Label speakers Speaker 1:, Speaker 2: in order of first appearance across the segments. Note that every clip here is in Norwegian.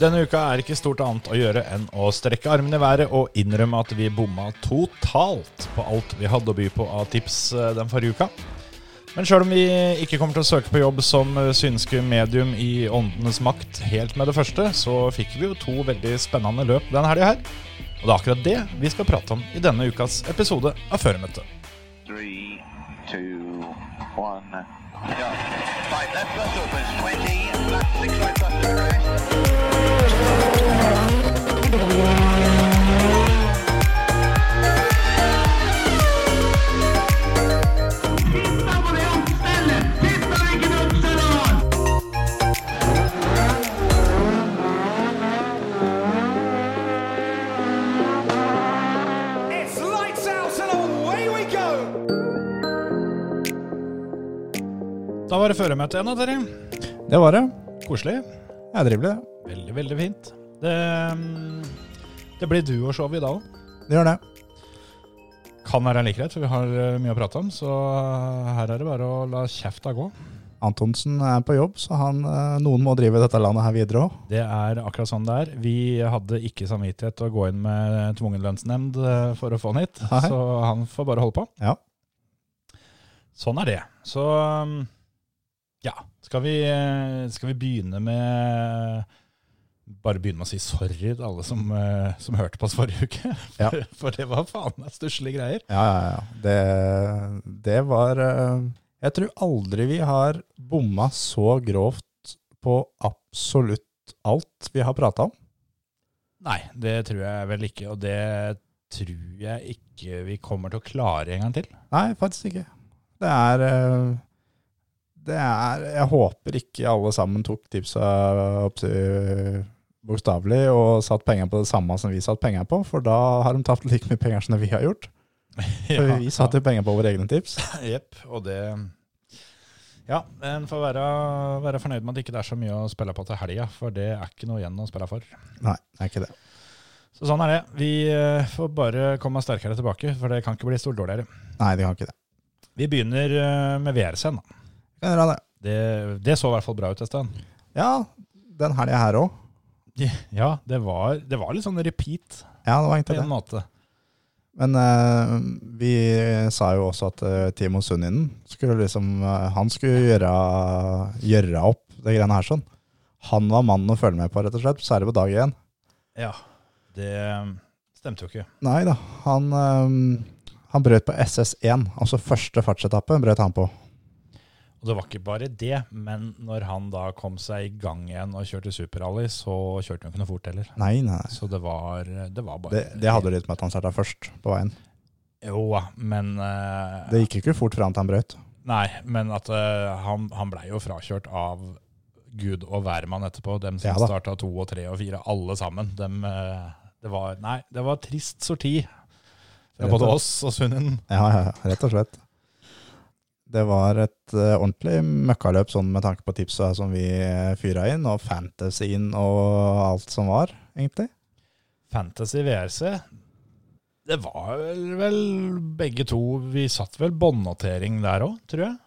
Speaker 1: Denne uka er ikke stort annet å gjøre enn å strekke armene i været og innrømme at vi bomma totalt på alt vi hadde å by på av tips eh, den forrige uka. Men sjøl om vi ikke kommer til å søke på jobb som eh, synske medium i åndenes makt helt med det første, så fikk vi jo to veldig spennende løp denne helga her. Og det er akkurat det vi skal prate om i denne ukas episode av Føremøtet.
Speaker 2: Three, two, one. Go. Five left bus opens 20, left six right bus
Speaker 1: Da var det føremøte igjen, da, Terje.
Speaker 3: Det var det.
Speaker 1: Koselig.
Speaker 3: Driver det.
Speaker 1: Veldig, veldig fint. Det, mm, det blir duoshow i dag òg.
Speaker 3: Det gjør det.
Speaker 1: Kan være like greit, for vi har eh, mye å prate om. Så her er det bare å la kjefta gå.
Speaker 3: Antonsen er på jobb, så han, eh, noen må drive dette landet her videre òg.
Speaker 1: Det er akkurat sånn det er. Vi hadde ikke samvittighet til å gå inn med tvungen lønnsnemnd eh, for å få han hit,
Speaker 3: Nei.
Speaker 1: så han får bare holde på.
Speaker 3: Ja.
Speaker 1: Sånn er det. Så um, ja, skal vi, eh, skal vi begynne med bare begynne med å si sorry til alle som, eh, som hørte på oss forrige uke.
Speaker 3: Ja.
Speaker 1: For det var faen meg stusslige greier.
Speaker 3: Ja, ja, ja. Det, det var eh, Jeg tror aldri vi har bomma så grovt på absolutt alt vi har prata om.
Speaker 1: Nei, det tror jeg vel ikke, og det tror jeg ikke vi kommer til å klare en gang til.
Speaker 3: Nei, faktisk ikke. Det er Det er Jeg håper ikke alle sammen tok tipsa til bokstavelig og satt penger på det samme som vi satt penger på, for da har de tapt like mye penger som det vi har gjort. For vi satte jo penger på våre egne tips.
Speaker 1: Jepp, og det Ja, en får være, være fornøyd med at det ikke er så mye å spille på til helga, for det er ikke noe igjen å spille for.
Speaker 3: Nei, det er ikke det.
Speaker 1: Så sånn er det. Vi eh, får bare komme sterkere tilbake, for det kan ikke bli stort dårligere.
Speaker 3: Nei, det kan ikke det.
Speaker 1: Vi begynner eh, med VRC-en.
Speaker 3: Kan gjøre det.
Speaker 1: Det, det så i hvert fall bra ut, Øystein.
Speaker 3: Ja, den helga her òg.
Speaker 1: Ja, det var, det var litt sånn repeat
Speaker 3: Ja, det var egentlig det.
Speaker 1: måte.
Speaker 3: Men uh, vi sa jo også at uh, Timo Sunninen skulle liksom uh, Han skulle gjøre, gjøre opp det greiene her sånn. Han var mannen å følge med på, rett og slett. Særlig på dag én.
Speaker 1: Ja, det stemte jo ikke.
Speaker 3: Nei da. Han, um, han brøt på SS1, altså første fartsetappe, brøt han på.
Speaker 1: Og det var ikke bare det, men når han da kom seg i gang igjen og kjørte superrally, så kjørte han ikke noe fort heller.
Speaker 3: Nei, nei.
Speaker 1: Så det var, det var bare
Speaker 3: Det, det hadde litt med at han starta først på veien.
Speaker 1: Jo men uh,
Speaker 3: Det gikk ikke fort fram til han brøt.
Speaker 1: Nei, men at uh, han, han blei jo frakjørt av Gud og hvermann etterpå. Dem som
Speaker 3: Ja
Speaker 1: starta to og tre og fire, alle sammen. Dem, uh, det var Nei, det var trist sorti. Fra både oss og Sunnen.
Speaker 3: Ja, ja, rett og slett. Det var et eh, ordentlig møkkaløp sånn med tanke på tipsa som vi uh, fyra inn, og fantasyen og alt som var, egentlig.
Speaker 1: Fantasy VRC Det var vel, vel begge to Vi satt vel båndnotering der òg, tror jeg.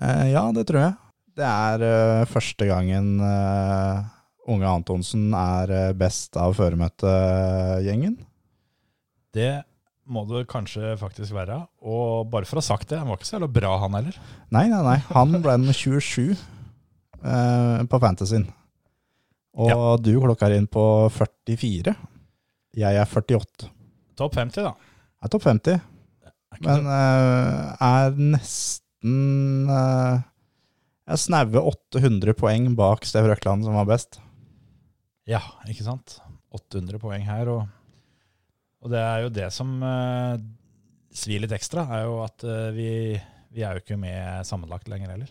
Speaker 3: Eh, ja, det tror jeg. Det er uh, første gangen uh, unge Antonsen er eh, best av føremøtegjengen.
Speaker 1: Det må det kanskje faktisk være. Og bare for å ha sagt det, han var ikke så jævla bra, han heller.
Speaker 3: Nei, nei, nei. Han ble nummer 27 eh, på Fantasyen. Og du klokker inn på 44. Jeg er 48.
Speaker 1: Topp 50, da.
Speaker 3: Jeg er topp 50,
Speaker 1: Er
Speaker 3: men eh, er nesten eh, Jeg snaue 800 poeng bak Stev Røkland, som var best.
Speaker 1: Ja, ikke sant? 800 poeng her, og, og det er jo det som uh, svir litt ekstra, er jo at uh, vi, vi er jo ikke med sammenlagt lenger heller.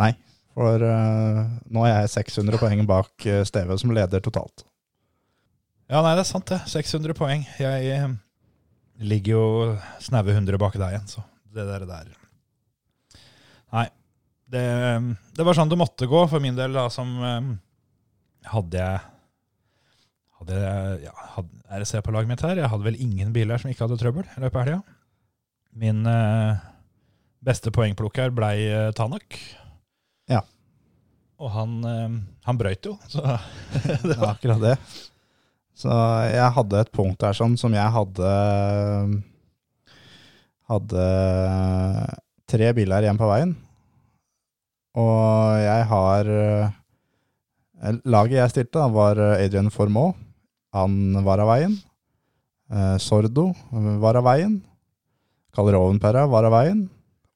Speaker 3: Nei, for uh, nå er jeg 600 poeng bak Steve, som leder totalt.
Speaker 1: Ja, nei, det er sant det. 600 poeng. Jeg eh, ligger jo snaue 100 bak deg igjen, så det der, der. Nei, det, det var sånn det måtte gå for min del, da, som um, hadde jeg hadde jeg ja, hadde RC på laget mitt her. Jeg hadde vel ingen biler som ikke hadde trøbbel i løpet av helga. Min eh, beste poengplukker blei eh, Tanak.
Speaker 3: Ja.
Speaker 1: Og han, eh, han brøyt jo, så
Speaker 3: Det var akkurat det. Så jeg hadde et punkt der sånn som jeg hadde Hadde tre biler igjen på veien. Og jeg har eh, Laget jeg stilte, da, var Adrian Formaux. Han var av veien. Eh, Sordo var av veien. Kalerovenpera var av veien.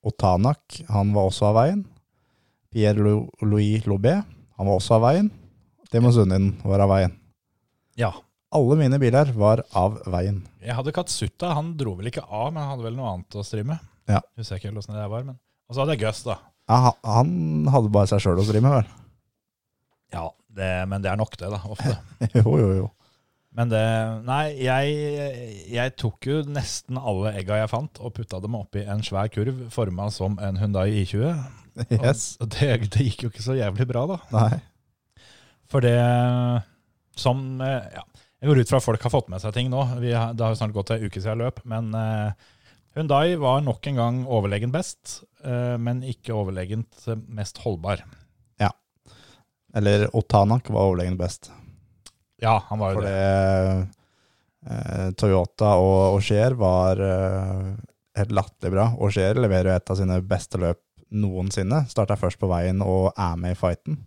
Speaker 3: Otanak, han var også av veien. Pierre-Louis Lobé, han var også av veien. Timo var av veien.
Speaker 1: ja.
Speaker 3: Alle mine biler var av veien.
Speaker 1: Jeg hadde Katsuta, han dro vel ikke av, men han hadde vel noe annet å stri med.
Speaker 3: Ja.
Speaker 1: Husker jeg ikke helt åssen det var. Men. Og så hadde jeg Gus, da.
Speaker 3: Ja, han hadde bare seg sjøl å stri med, vel.
Speaker 1: Ja, det, Men det er nok, det, da. Ofte.
Speaker 3: Jo, jo, jo.
Speaker 1: Men det Nei, jeg, jeg tok jo nesten alle egga jeg fant, og putta dem oppi en svær kurv forma som en Hundai I20.
Speaker 3: Yes.
Speaker 1: Og det, det gikk jo ikke så jævlig bra, da.
Speaker 3: Nei.
Speaker 1: For det som eh, Ja, jeg går ut fra at folk har fått med seg ting nå. Vi har, det har jo snart gått ei uke siden jeg løp, men eh, Hyundai var nok en gang overlegen best, eh, men ikke overlegent mest holdbar.
Speaker 3: Eller Otanak var overlegent best.
Speaker 1: Ja, han var jo
Speaker 3: Fordi,
Speaker 1: det.
Speaker 3: det eh, Toyota og Auger var eh, helt latterlig bra. Auger leverer jo et av sine beste løp noensinne. Starta først på veien og er med i fighten.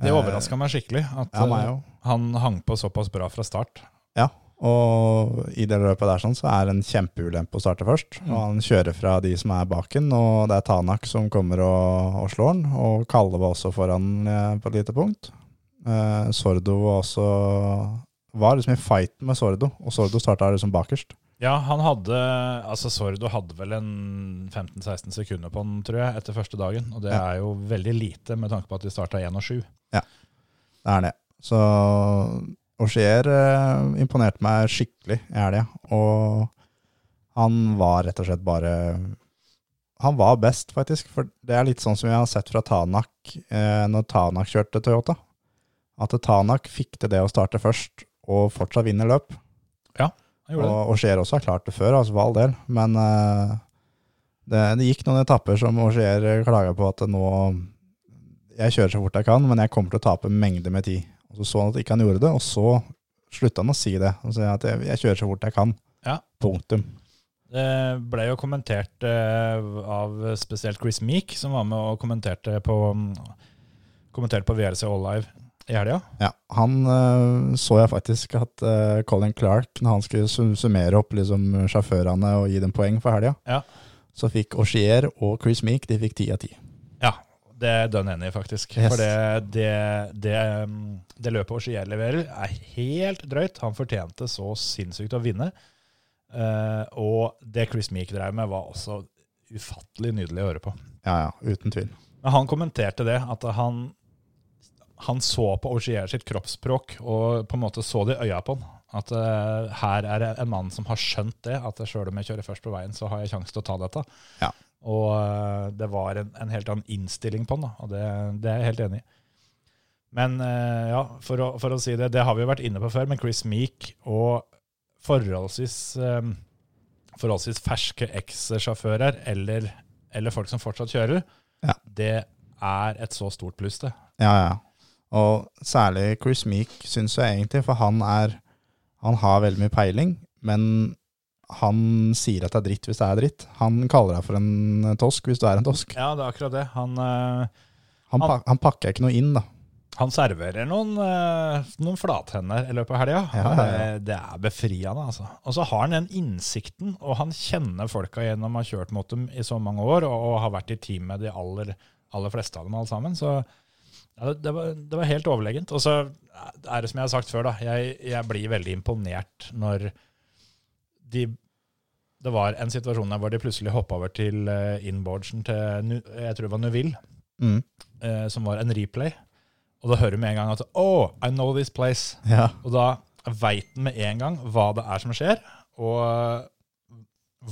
Speaker 1: Det overraska meg skikkelig at
Speaker 3: Ja, meg
Speaker 1: eh, han hang på såpass bra fra start.
Speaker 3: Ja, og i det løpet der sånn, så er det en kjempeulempe å starte først. Og han kjører fra de som er baken, og det er Tanak som kommer og, og slår han. Og Kalle var også foran eh, på et lite punkt. Eh, Sordo var også var liksom i fighten med Sordo, og Sordo starta liksom bakerst.
Speaker 1: Ja, han hadde Altså, Sordo hadde vel en 15-16 sekunder på den, tror jeg, etter første dagen. Og det
Speaker 3: Ja.
Speaker 1: er jo veldig lite med tanke på at de starta 1 og 7.
Speaker 3: Det er det. Så Auxier eh, imponerte meg skikkelig i helga. Og han var rett og slett bare Han var best, faktisk. For det er litt sånn som vi har sett fra Tanak eh, når Tanak kjørte Toyota. At Tanak fikk til det å starte først, og fortsatt vinne løp.
Speaker 1: Ja, Han gjorde det.
Speaker 3: Og Auger også har klart det før, altså for all del. Men uh, det, det gikk noen etapper som Auger klaga på at nå Jeg kjører så fort jeg kan, men jeg kommer til å tape mengder med tid. Og Så så han at ikke han gjorde det, og så slutta han å si det. Og si at jeg, jeg kjører så fort jeg kan.
Speaker 1: Ja.
Speaker 3: Punktum.
Speaker 1: Det ble jo kommentert eh, av spesielt Chris Meek, som var med og kommenterte på, kommenterte på VRC All Live i helga.
Speaker 3: Ja, han eh, så jeg faktisk at eh, Colin Clark, når han skulle summere opp liksom, sjåførene og gi dem poeng for helga,
Speaker 1: Ja.
Speaker 3: så fikk Auchier og Chris Meek de fikk ti av ti.
Speaker 1: Ja, det er dønn enig i, faktisk.
Speaker 3: Yes.
Speaker 1: For det, det, det, mm, det løpet Auchier leverer, er helt drøyt. Han fortjente så sinnssykt å vinne. Eh, og det Chris Meek drev med, var også ufattelig nydelig å høre på.
Speaker 3: Ja, ja, uten tvil.
Speaker 1: Men han kommenterte det, at han, han så på Ogier sitt kroppsspråk og på en måte så det i øya på han. At uh, her er det en mann som har skjønt det, at sjøl om jeg kjører først på veien, så har jeg sjanse til å ta dette.
Speaker 3: Ja.
Speaker 1: Og uh, det var en, en helt annen innstilling på han, da, og det, det er jeg helt enig i. Men uh, ja, for å, for å si det, det har vi jo vært inne på før, men Chris Meek og forholdsvis, um, forholdsvis ferske eks-sjåfører, eller, eller folk som fortsatt kjører,
Speaker 3: Ja.
Speaker 1: det er et så stort pluss, det.
Speaker 3: Ja, ja. Og særlig Chris Meek syns jeg egentlig, for han er Han har veldig mye peiling, men han sier at det er dritt hvis det er dritt. Han kaller deg for en tosk hvis du er en tosk.
Speaker 1: Ja, det er akkurat det. Han, eh,
Speaker 3: Han,
Speaker 1: Han-
Speaker 3: pak han pakker ikke noe inn, da.
Speaker 1: han serverer noen, eh, noen flathender i løpet av helga.
Speaker 3: Ja, ja, ja.
Speaker 1: Det, det er befriende, altså. Og så har han den innsikten, og han kjenner folka gjennom å ha kjørt mot dem i så mange år, og, og har vært i team med de aller, aller fleste av dem alle sammen. Så ja, det, var, det var helt overlegent. Og så er det som jeg har sagt før, da. Jeg, jeg blir veldig imponert når de Det var en situasjon der hvor de plutselig hoppa over til uh, inboardsen til jeg tror det var Nuville,
Speaker 3: Mm.
Speaker 1: eh, som var en replay. Og da hører du med en gang at Oh, I know this place.
Speaker 3: Ja.
Speaker 1: Og da veit den med en gang hva det er som skjer, og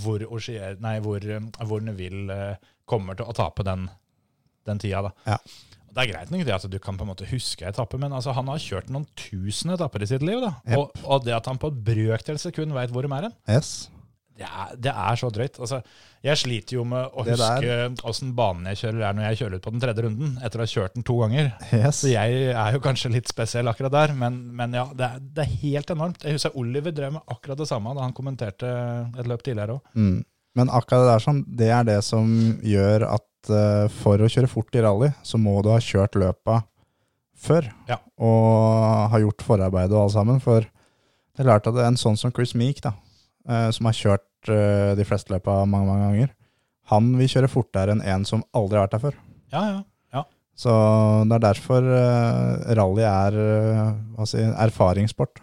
Speaker 1: hvor, Auxier- nei, hvor, eh, hvor Neville eh, kommer til å tape den, den tida. da.
Speaker 3: Ja.
Speaker 1: Det er greit nok det at du kan på en måte huske etapper, men altså, han har kjørt noen tusen etapper i sitt liv. da.
Speaker 3: Yep.
Speaker 1: Og, og det at han på et brøkdels sekund veit hvor de er hen,
Speaker 3: Yes.
Speaker 1: Det er, det er så drøyt. Altså, jeg sliter jo med å
Speaker 3: Det
Speaker 1: huske åssen banen jeg kjører er når jeg kjører ut på den tredje runden, etter å ha kjørt den to ganger.
Speaker 3: Yes.
Speaker 1: Så jeg er jo kanskje litt spesiell akkurat der, men, men ja, det er, det er helt enormt. Jeg husker Oliver drev med akkurat det samme da han kommenterte et løp tidligere òg.
Speaker 3: Mm. Men akkurat det der sånn, det er det som gjør at uh, for å kjøre fort i rally, så må du ha kjørt løpa før.
Speaker 1: Ja.
Speaker 3: Og ha gjort forarbeidet og alt sammen. For det er klart at det en sånn som Chris Meek, da, uh, som har kjørt uh, de fleste løpa mange, mange ganger, han vil kjøre fortere enn en som aldri har vært der før.
Speaker 1: Ja, ja. ja.
Speaker 3: Så det er derfor rally er si, erfaringssport.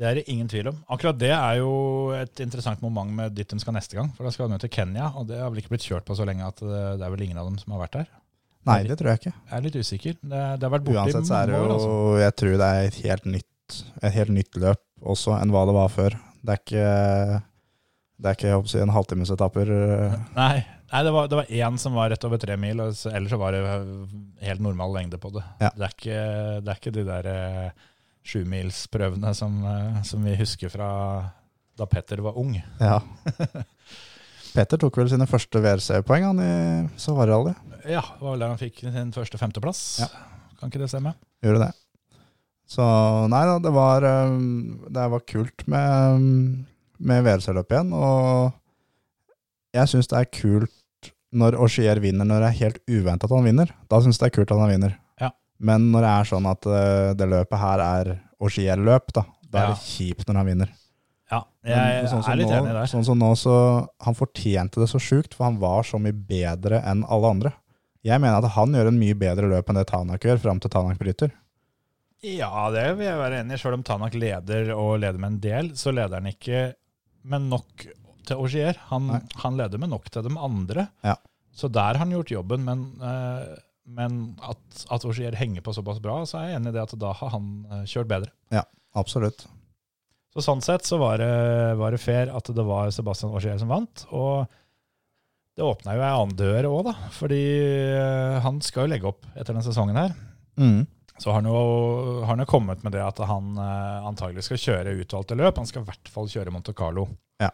Speaker 1: Det er det ingen tvil om. Akkurat det er jo et interessant moment med dit de skal neste gang. For da skal de jo til Kenya, og det har vel ikke blitt kjørt på så lenge at det, det er vel ingen av dem som har vært der.
Speaker 3: Nei, det tror jeg ikke.
Speaker 1: Jeg er litt usikker. Det, det har vært borte
Speaker 3: Uansett så er det jo.
Speaker 1: Altså.
Speaker 3: Jeg tror det er et helt nytt, et helt nytt løp også enn hva det var før. Det er ikke, det er ikke jeg håper si, en halvtimesetapper.
Speaker 1: Nei, nei det, var, det var én som var rett over tre mil, og ellers så var det helt normal lengde på det.
Speaker 3: Ja.
Speaker 1: Det, er ikke, det er ikke de der eh, sjumilsprøvene som, eh, som vi husker fra da Petter var ung.
Speaker 3: Ja. Petter tok vel sine første WRC-poeng i Savarrally.
Speaker 1: Ja, det var vel der han fikk sin første femteplass.
Speaker 3: Ja.
Speaker 1: Kan ikke det stemme?
Speaker 3: Gjorde det. Så nei da, det var, um, det var kult med, med WRC-løp igjen. Og jeg syns det er kult når Auxier vinner når det er helt uventa at han vinner. Da syns jeg det er kult at han vinner. Men når det er sånn at uh, det løpet her er Auxier-løp, da, da er det kjipt når han vinner.
Speaker 1: Ja, jeg
Speaker 3: sånn
Speaker 1: er litt
Speaker 3: nå,
Speaker 1: enig der.
Speaker 3: Sånn som nå, så Han fortjente det så sjukt, for han var så mye bedre enn alle andre. Jeg mener at han gjør en mye bedre løp enn det Tanak gjør, fram til Tanak bryter.
Speaker 1: Ja, det vil jeg være enig i. Selv om Tanak leder og leder med en del, så leder han ikke med nok til Augier. Han, han leder med nok til de andre.
Speaker 3: Ja.
Speaker 1: Så der har han gjort jobben, men, eh, men at, at Augier henger på såpass bra, så er jeg enig i det at da har han eh, kjørt bedre.
Speaker 3: Ja, Absolutt.
Speaker 1: Så sånn sett så var det, var det fair at det var Sebastian Augier som vant. Og det åpna jo ei annen dør òg, da. Fordi eh, han skal jo legge opp etter denne sesongen her.
Speaker 3: Mm.
Speaker 1: Så har han jo, har han kommet med det at han eh, antagelig skal kjøre utvalgte løp. Han skal i hvert fall kjøre Monte Carlo.
Speaker 3: Ja.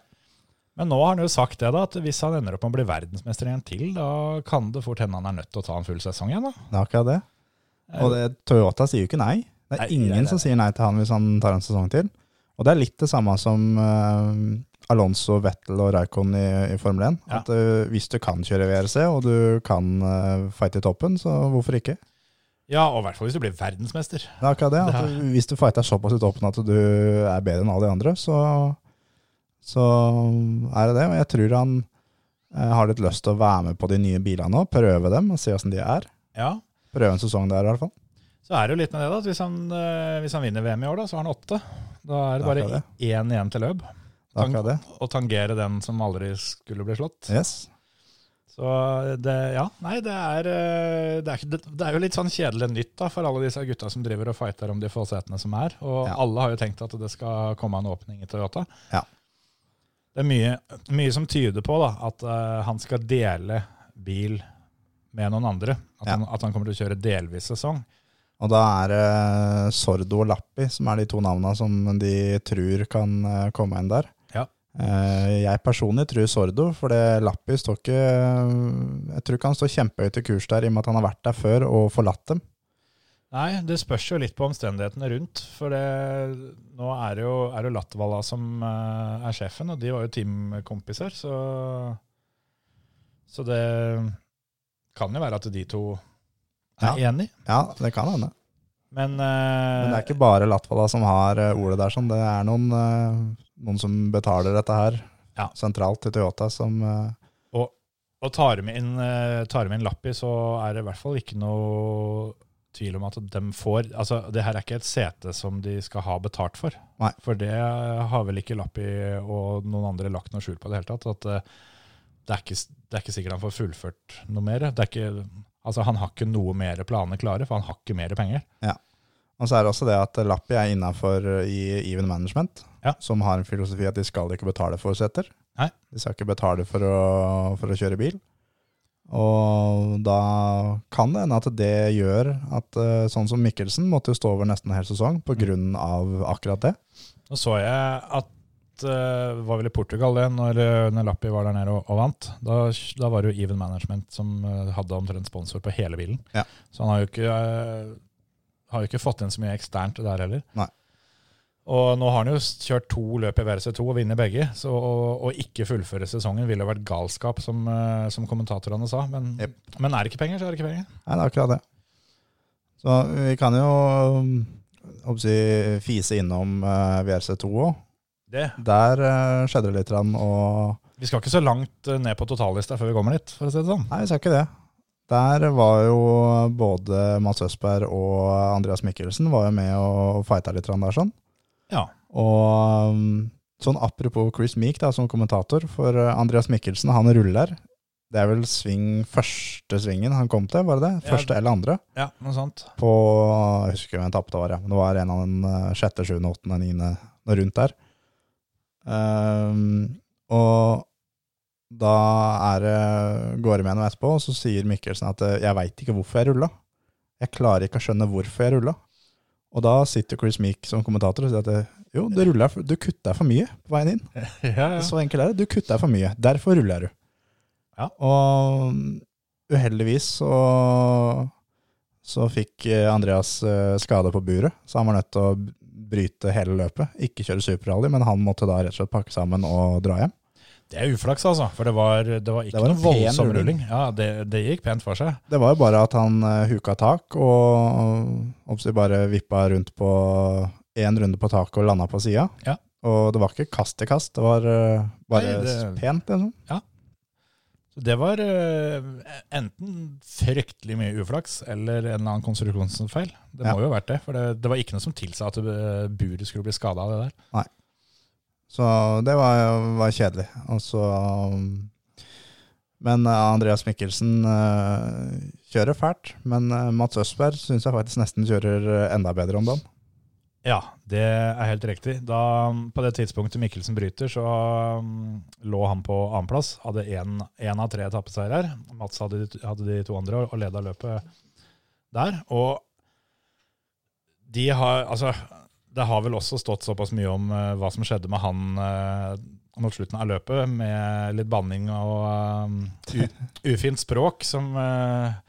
Speaker 1: Men nå har han jo sagt det, da, at hvis han ender opp med å bli verdensmester igjen til, da kan det fort hende han er nødt til å ta en full sesong igjen. da.
Speaker 3: Det er akkurat det. Og det, Toyota sier jo ikke nei. Det er
Speaker 1: Nei,
Speaker 3: ingen
Speaker 1: det er det.
Speaker 3: som sier nei til han hvis han tar en sesong til. Og det er litt det samme som uh, Alonso, Vettel og Raikon i, i Formel 1.
Speaker 1: Ja.
Speaker 3: At uh, hvis du kan kjøre VRC, og du kan uh, fighte i toppen, så hvorfor ikke?
Speaker 1: Ja, og i hvert fall hvis du blir verdensmester.
Speaker 3: Det er akkurat det. At hvis du fighter såpass i toppen at du er bedre enn alle de andre, så, så er det det. Og jeg tror han eh, har litt lyst til å være med på de nye bilene nå, prøve dem og se åssen de er.
Speaker 1: Ja,
Speaker 3: Prøve en sesong der, i hvert fall.
Speaker 1: Så er det jo litt med det, da. at Hvis han, eh, hvis han vinner VM i år, da, så har han åtte. Da er det bare én igjen til løp.
Speaker 3: Det det.
Speaker 1: Og tangere den som aldri skulle bli slått.
Speaker 3: Yes.
Speaker 1: Så det, ja, nei, det er, eh, det er, det er jo litt sånn kjedelig nytt da, for alle disse gutta som driver og fighter om de få setene som er. Og
Speaker 3: Ja.
Speaker 1: alle har jo tenkt at det skal komme en åpning i Toyota.
Speaker 3: Ja.
Speaker 1: Det er mye, mye som tyder på da, at uh, han skal dele bil med noen andre. At,
Speaker 3: Ja.
Speaker 1: han, at han kommer til å kjøre delvis sesong.
Speaker 3: Og da er det Sordo og Lappi som er de to navnene som de tror kan uh, komme inn der.
Speaker 1: Ja.
Speaker 3: Jeg personlig tror Sordo, for det Lappi står ikke Jeg tror ikke han står kjempehøyt i kurs der, i og med at han har vært der før og forlatt dem.
Speaker 1: Nei, det spørs jo litt på omstendighetene rundt. For det, nå er det jo, er det Latvala som eh, er sjefen, og de var jo teamkompiser, så Så det kan jo være at de to er enige.
Speaker 3: Ja, det kan hende.
Speaker 1: Men, uh,
Speaker 3: Men det er ikke bare Latvala som har eh, ordet der. Sånn. Det er noen, noen som betaler dette her
Speaker 1: Ja.
Speaker 3: sentralt til Toyota, som eh,
Speaker 1: Og tar de inn, tar de inn Lappi, så er det i hvert fall ikke noe tvil om at de får Altså, det her er ikke et sete som de skal ha betalt for.
Speaker 3: Nei.
Speaker 1: For det har vel ikke Lappi og noen andre lagt noe skjul på i det hele tatt. At eh, det er, ikke, det er ikke sikkert han får fullført noe mer. Det er ikke, altså, han har ikke noe mer planer klare, for han har ikke mer penger.
Speaker 3: Og så er det også det at Lappi er innafor i Even Management,
Speaker 1: Ja.
Speaker 3: som har en filosofi at de skal ikke betale for
Speaker 1: seter.
Speaker 3: De skal ikke betale for å, for å kjøre bil. Og da kan det hende at det gjør at eh, sånn som Mikkelsen måtte jo stå over nesten en hel sesong på grunn av akkurat det.
Speaker 1: Nå så jeg at det var vel i Portugal det, når, Nelappi når Lappi var der nede og, og vant. Da, da var det jo Even Management som eh, hadde omtrent sponsor på hele bilen.
Speaker 3: Ja.
Speaker 1: Så han har jo ikke, eh, har jo ikke fått inn så mye eksternt der heller.
Speaker 3: Nei.
Speaker 1: Og nå har han jo kjørt to løp i VRC2 og vinner begge, så å, ikke fullføre sesongen ville vært galskap, som, eh, som kommentatorene sa. Men,
Speaker 3: yep.
Speaker 1: men er det ikke penger, så er det ikke penger.
Speaker 3: Nei, det er akkurat det. Så vi kan jo um, fise innom uh, VRC2 òg. Der uh, skjedde det litt, og
Speaker 1: Vi skal ikke så langt eh, ned på totallista før vi kommer dit, for å si det sånn.
Speaker 3: Nei, vi skal ikke det. Der var jo både Mats Østberg og Andreas Mikkelsen var jo med og fighta litt der sånn.
Speaker 1: Ja.
Speaker 3: Og um, sånn apropos Chris Meek da, som kommentator, for uh, Andreas Mikkelsen han ruller. Det er vel sving første svingen han kom til, var det det?
Speaker 1: Ja.
Speaker 3: Første eller andre?
Speaker 1: ja, noe sånt.
Speaker 3: På, jeg husker hvem jeg tapte var, ja. men det var en av den uh, sjette, sjuende, åttende, niende, noe rundt der. Um, og da er det går det med noe etterpå, og så sier Mikkelsen at uh, jeg veit ikke hvorfor jeg rulla. Jeg klarer ikke å skjønne hvorfor jeg rulla. Og da sitter Chris Meek som kommentator og sier at jo, du, for- du kutta for mye på veien inn.
Speaker 1: Ja, ja.
Speaker 3: Så enkelt er det. Du kutta for mye. Derfor ruller du.
Speaker 1: Ja.
Speaker 3: Og uheldigvis så, så fikk eh, Andreas eh, skade på buret, så han var nødt til å bryte hele løpet. Ikke kjøre superrally, men han måtte da rett og slett pakke sammen og dra hjem.
Speaker 1: Det er uflaks, altså. For det var, det var ikke
Speaker 3: Det var
Speaker 1: noen voldsom
Speaker 3: rulling.
Speaker 1: Ja, det, det gikk pent for seg.
Speaker 3: Det var jo bare at han uh, huka tak og oppsi, bare vippa rundt på én runde på taket og landa på sida.
Speaker 1: Ja.
Speaker 3: Og det var ikke kast til kast, det var uh, bare
Speaker 1: Nei, det-
Speaker 3: pent, liksom.
Speaker 1: Så det var uh, enten fryktelig mye uflaks eller en eller annen konstruksjonsfeil. Det
Speaker 3: Ja.
Speaker 1: må jo ha vært det, for det, det var ikke noe som tilsa at buret skulle bli skada av det der.
Speaker 3: Så det var, var kjedelig. Og så um, Men eh, Andreas Mikkelsen eh, kjører fælt. Men eh, Mats Østberg syns jeg faktisk nesten kjører enda bedre om dagen.
Speaker 1: Ja, det er helt riktig. Da, på det tidspunktet Mikkelsen bryter, så um, lå han på annenplass. Hadde én av tre etappeseirer. Mats hadde, de- hadde de to andre og leda løpet der. Og de har Altså, det har vel også stått såpass mye om eh, hva som skjedde med han eh, mot slutten av løpet, med litt banning og um, ufint språk, som eh,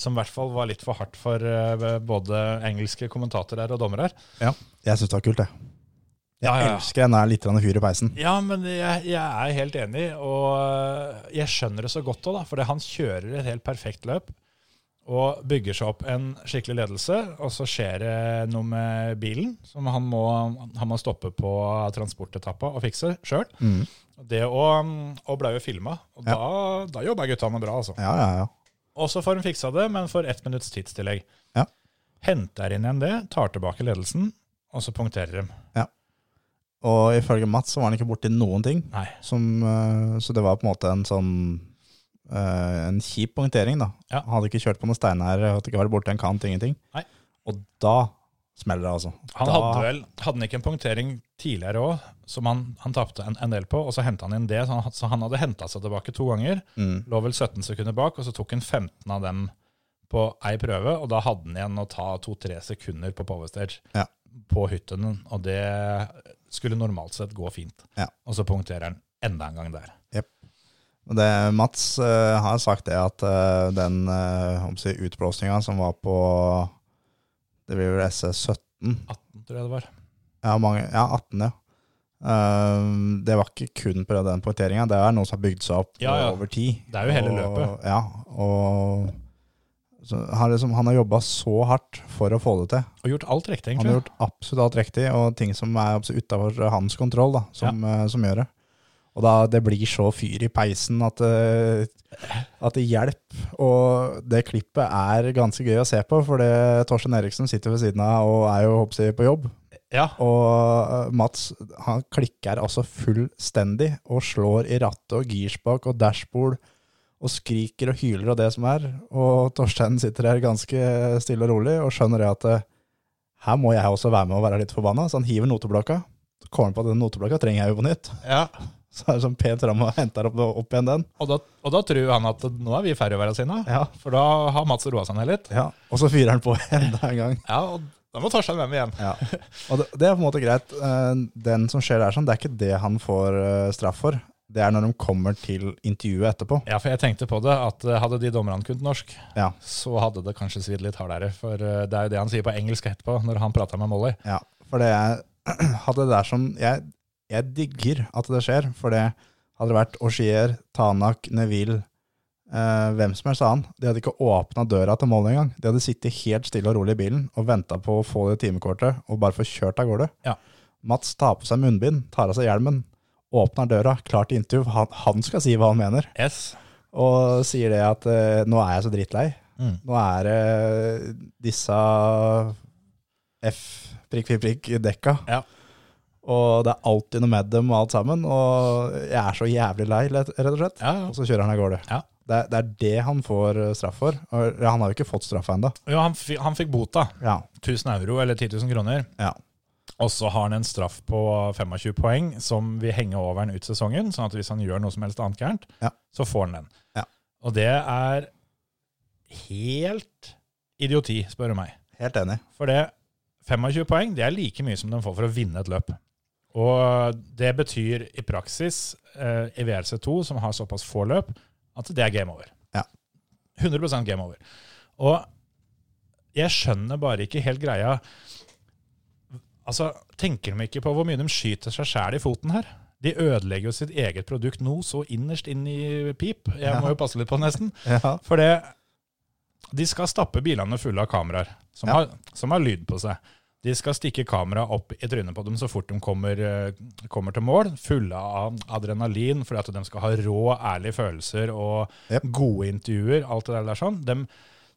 Speaker 1: som i hvert fall var litt for hardt for eh, både engelske kommentatorer og dommere.
Speaker 3: Jeg syns det var kult, jeg. Jeg
Speaker 1: Ja, ja, ja.
Speaker 3: elsker den der litt fyr i peisen.
Speaker 1: Ja, men jeg, jeg er helt enig, og jeg skjønner det så godt òg. For han kjører et helt perfekt løp og bygger seg opp en skikkelig ledelse. Og så skjer det noe med bilen som han må, han må stoppe på transportetappa og fikse sjøl.
Speaker 3: Mm.
Speaker 1: Det å, og ble jo filma, og
Speaker 3: Ja.
Speaker 1: da, da jobba guttene bra, altså.
Speaker 3: Ja, ja, ja.
Speaker 1: Og så får han fiksa det, men får ett minutts tidstillegg.
Speaker 3: Ja.
Speaker 1: Henter inn igjen det, tar tilbake ledelsen, og så punkterer de.
Speaker 3: Og ifølge Mats så var han ikke borti noen ting.
Speaker 1: Nei.
Speaker 3: Som, eh, så det var på en måte en sånn eh, En kjip punktering, da.
Speaker 1: Ja.
Speaker 3: Han hadde ikke kjørt på noen steiner, hadde ikke vært borti en kant, ingenting.
Speaker 1: Nei.
Speaker 3: Og da smeller det, altså.
Speaker 1: Han
Speaker 3: da,
Speaker 1: hadde vel hadde han ikke en punktering tidligere òg, som han, han tapte en, en del på, og så henta han inn det. Så han, så han hadde henta seg tilbake to ganger.
Speaker 3: mm,
Speaker 1: Lå vel 17 sekunder bak, og så tok han 15 av dem på ei prøve. Og da hadde han igjen å ta to-tre sekunder på powerstage
Speaker 3: Ja.
Speaker 1: på hytten. Og det skulle normalt sett gå fint.
Speaker 3: Ja.
Speaker 1: Og så punkterer han enda en gang der.
Speaker 3: Det, Mats uh, har sagt det at uh, den uh, utblåsninga som var på Det blir vel SS17
Speaker 1: 18, tror jeg det var.
Speaker 3: Ja, mange, ja 18, ja. Uh, det var ikke kun på den poengteringa. det er noe som har bygd seg opp
Speaker 1: Ja, ja.
Speaker 3: over tid.
Speaker 1: Det er jo hele
Speaker 3: og,
Speaker 1: løpet.
Speaker 3: Ja, og så han, liksom, han har jobba så hardt for å få det til.
Speaker 1: Og gjort alt riktig,
Speaker 3: Han har gjort absolutt alt riktig, og ting som er utafor hans kontroll, da, som, eh, som gjør det. Og da det blir så fyr i peisen at, eh, at det hjelper. Og det klippet er ganske gøy å se på, for det Torstein Eriksen sitter ved siden av og er jo håper på jobb.
Speaker 1: Ja,
Speaker 3: Og eh, Mats han klikker altså fullstendig og slår i rattet og girspak og dashbord og skriker og hyler og det som er. Og Torstein sitter her ganske stille og rolig og skjønner det at eh, her må jeg også være med og være litt forbanna. Så han hiver noteblokka. Så kommer han på at den noteblokka trenger jeg jo på nytt.
Speaker 1: ja.
Speaker 3: Så er det sånn pent fram og henter opp, opp igjen den.
Speaker 1: Og, da, og da tror han at nå er vi færre å være sine,
Speaker 3: Ja.
Speaker 1: For da har Mats roa seg ned litt.
Speaker 3: ja. Og så fyrer han på enda en gang.
Speaker 1: Ja, og Da må Torstein være med igjen.
Speaker 3: Ja. Og det, det er på en måte greit. Eh, Den som skjer der, sånn, det er ikke det han får eh, straff for. Det er når de kommer til intervjuet etterpå.
Speaker 1: Ja, for jeg tenkte på det, at eh, hadde de dommerne kunnet norsk,
Speaker 3: Ja,
Speaker 1: så hadde det kanskje svidd litt hardere. For det er jo det han sier på engelsk etterpå, når han prater med Molly.
Speaker 3: ja. For det er Hadde det der som jeg, jeg digger at det skjer, for det hadde vært Auxier, Tanak, Neville eh, hvem som helst annen. De hadde ikke åpna døra til målet engang. De hadde sittet helt stille og rolig i bilen og venta på å få det timekortet og bare få kjørt av gårde.
Speaker 1: Ja.
Speaker 3: Mats tar på seg munnbind, tar av seg hjelmen, åpner døra, klar til intervju. Han, han skal si hva han mener.
Speaker 1: Yes.
Speaker 3: og sier det at eh, nå er jeg så drittlei.
Speaker 1: Mm.
Speaker 3: Nå er det disse F, prikk, prikk, prikk, dekka.
Speaker 1: Ja.
Speaker 3: Og det er alltid noe med dem og alt sammen. Og jeg er så jævlig lei, rett og slett.
Speaker 1: Ja, ja.
Speaker 3: Og så kjører han av gårde.
Speaker 1: Ja.
Speaker 3: Det, er- det er det han får eh, straff for. Og han har jo ikke fått straff ennå.
Speaker 1: Jo, han, han fikk bota.
Speaker 3: Ja.
Speaker 1: 1000 euro eller 10 000 kroner.
Speaker 3: ja.
Speaker 1: Og så har han en straff på 25 poeng som vil henge over han ut sesongen. Sånn at hvis han gjør noe som helst annet gærent, så får han den.
Speaker 3: Ja.
Speaker 1: Og det er helt idioti, spør du meg.
Speaker 3: Helt enig.
Speaker 1: For det 25 poeng det er like mye som de får for å vinne et løp. Og det betyr i praksis eh, i VRC2, som har såpass få løp, at det er game over.
Speaker 3: Ja.
Speaker 1: 100% game over. Og jeg skjønner bare ikke helt greia Altså, Tenker de ikke på hvor mye de skyter seg sjæl i foten her? De ødelegger jo sitt eget produkt nå så innerst inn i pip. Jeg må jo passe litt på det, nesten.
Speaker 3: Ja.
Speaker 1: For det, de skal stappe bilene fulle av kameraer som,
Speaker 3: Ja.
Speaker 1: har, som har lyd på seg. De skal stikke kameraet opp i trynet på dem så fort de kommer, eh, kommer til mål, fulle av adrenalin, fordi at de skal ha rå, ærlige følelser og
Speaker 3: yep.
Speaker 1: gode intervjuer. alt det der, sånn. De,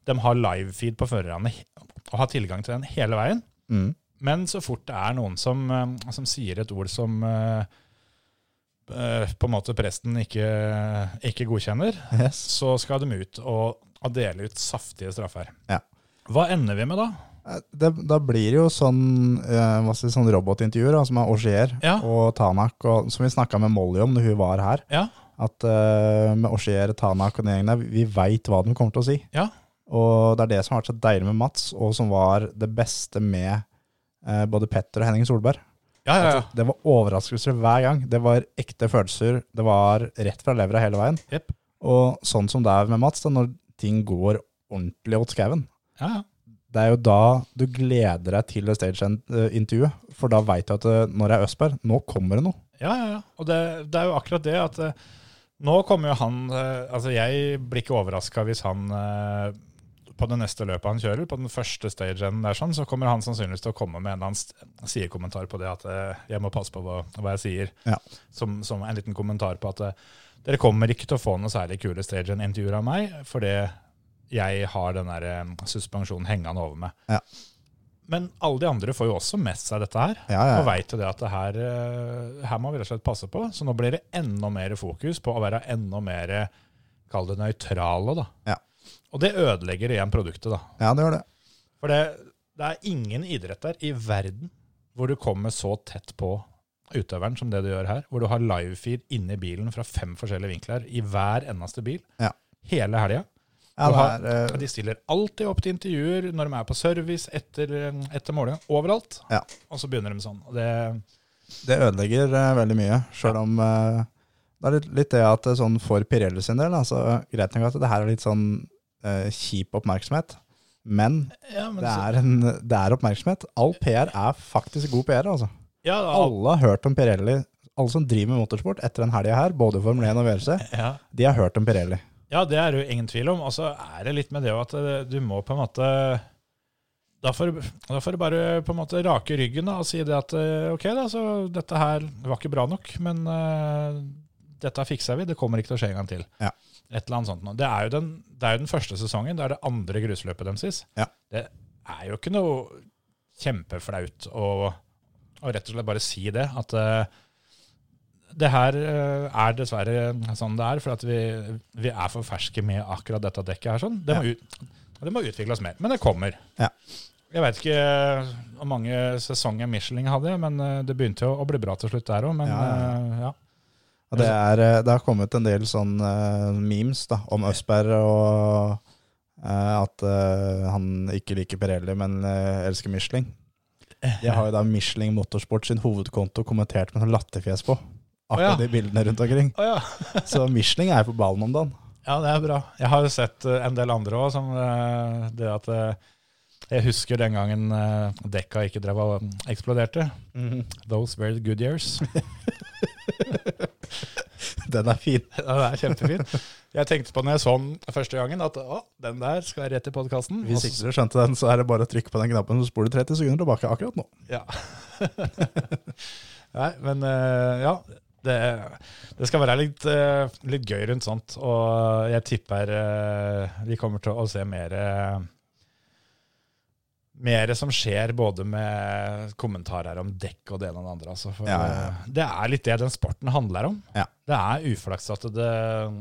Speaker 1: de har livefeed på førerne og har tilgang til den hele veien.
Speaker 3: Mm.
Speaker 1: Men så fort det er noen som, eh, som sier et ord som eh, på en måte presten ikke, ikke godkjenner,
Speaker 3: Yes.
Speaker 1: så skal de ut og, og dele ut saftige straffer.
Speaker 3: Ja.
Speaker 1: Hva ender vi med da?
Speaker 3: Eh, Det, da blir det jo sånn, eh, si, sånn robotintervjuer, da, som er Auxier
Speaker 1: Ja.
Speaker 3: og Tanak, og, som vi snakka med Molly om når hun var her.
Speaker 1: Ja,
Speaker 3: At eh, med Auxier, Tanak og den gjengen der, vi veit hva de kommer til å si.
Speaker 1: ja,
Speaker 3: Og det er det som har vært så deilig med Mats, og som var det beste med eh, både Petter og Henning Solberg.
Speaker 1: ja, ja, ja.
Speaker 3: Altså, det var overraskelser hver gang. Det var ekte følelser. Det var rett fra levra hele veien.
Speaker 1: Yep.
Speaker 3: Og sånn som det er med Mats, da, når ting går ordentlig åt skauen,
Speaker 1: ja, ja.
Speaker 3: Det er jo da du gleder deg til stageintervjuet. For da veit du at eh, når det er Østberg, nå kommer det noe.
Speaker 1: Ja, ja, ja. Og det, det er jo akkurat det at eh, nå kommer jo han eh, Altså, jeg blir ikke overraska hvis han på det neste løpet han kjører, på den første stagen der, sånn, så kommer han sannsynligvis til å komme med en eller annen sidekommentar på det at jeg må passe på hva, hva jeg sier.
Speaker 3: Ja.
Speaker 1: Som, som en liten kommentar på at dere kommer ikke til å få noe særlig kule stagen-intervjuer av meg, fordi jeg har den der eh, suspensjonen hengende over meg.
Speaker 3: Ja.
Speaker 1: Men alle de andre får jo også med seg dette her.
Speaker 3: Ja, ja.
Speaker 1: Og veit jo det at det her, eh, her må vi rett og slett passe på. Så nå blir det enda mer fokus på å være enda mer, kall det nøytrale, da.
Speaker 3: Ja.
Speaker 1: Og det ødelegger igjen produktet, da.
Speaker 3: Ja, det gjør det.
Speaker 1: For det, det er ingen idretter i verden hvor du kommer så tett på utøveren som det du gjør her. Hvor du har livefeed inni bilen fra fem forskjellige vinkler i hver eneste bil.
Speaker 3: Ja.
Speaker 1: Hele helga.
Speaker 3: Ja, det
Speaker 1: har-
Speaker 3: er, eh,
Speaker 1: De stiller alltid opp til intervjuer når de er på service, etter, etter målinga. Overalt.
Speaker 3: Ja.
Speaker 1: Og så begynner de sånn. Det,
Speaker 3: Det ødelegger uh, veldig mye, sjøl om uh, det er litt, litt det at sånn for Pirelli sin del, altså, greit nok at det her er litt sånn uh, kjip oppmerksomhet, men
Speaker 1: ja, men
Speaker 3: det er, en, det er oppmerksomhet. All PR er faktisk god PR, altså.
Speaker 1: ja, al-
Speaker 3: Alle har hørt om Pirelli. Alle som driver med motorsport etter den helga her, både Formel 1 og VRC,
Speaker 1: ja.
Speaker 3: de har hørt om Pirelli.
Speaker 1: Ja, det er det jo ingen tvil om. Og så er det litt med det at eh, du må på en måte da får, da får du bare på en måte rake ryggen da, og si det at eh, ok, da, så dette her var ikke bra nok, men uh, dette fikser vi. Det kommer ikke til å skje en gang til.
Speaker 3: Ja.
Speaker 1: Et eller annet sånt. Det er jo den, det er jo den første sesongen. Det er det andre grusløpet deres.
Speaker 3: Ja.
Speaker 1: Det er jo ikke noe kjempeflaut å, å rett og slett bare si det. At eh, det her eh, er dessverre sånn det er, for at vi, vi er for ferske med akkurat dette dekket her. sånn. Det må, ut, det må utvikles mer, men det kommer.
Speaker 3: Ja.
Speaker 1: Jeg vet ikke hvor mange sesonger Michelin hadde, men eh, det begynte jo å bli bra til slutt der òg. Men
Speaker 3: Ja, ja,
Speaker 1: eh, ja.
Speaker 3: Det, er, det har kommet en del sånn memes da, om Østberg og at han ikke liker Pirelli, men elsker Michelin. Jeg har jo da Michelin Motorsport sin hovedkonto kommentert med sånn latterfjes på. Akkurat de bildene rundt omkring. Så Michelin er på ballen om dagen.
Speaker 1: ja, det er bra. Jeg har jo sett eh, en del andre òg, som eh, det at eh, Jeg husker den gangen dekka ikke drev og eksploderte. Those were the good years.
Speaker 3: Den er fin.
Speaker 1: Den er kjempefint. Jeg tenkte på når jeg så den første gangen, at å, den der skal rett i podkasten.
Speaker 3: Hvis ikke du skjønte den, så er det bare å trykke på den knappen, så spoler du 30 sekunder tilbake akkurat nå.
Speaker 1: Ja. Nei, men ja. Det, det skal være litt, eh, litt gøy rundt sånt. Og jeg tipper eh, vi kommer til å se mer eh, Mer som skjer både med kommentarer om dekk og det ene og det andre. Altså,
Speaker 3: Ja, ja, ja.
Speaker 1: eh, Det er litt det den sporten handler om.
Speaker 3: Ja.
Speaker 1: Det er uflaks at det,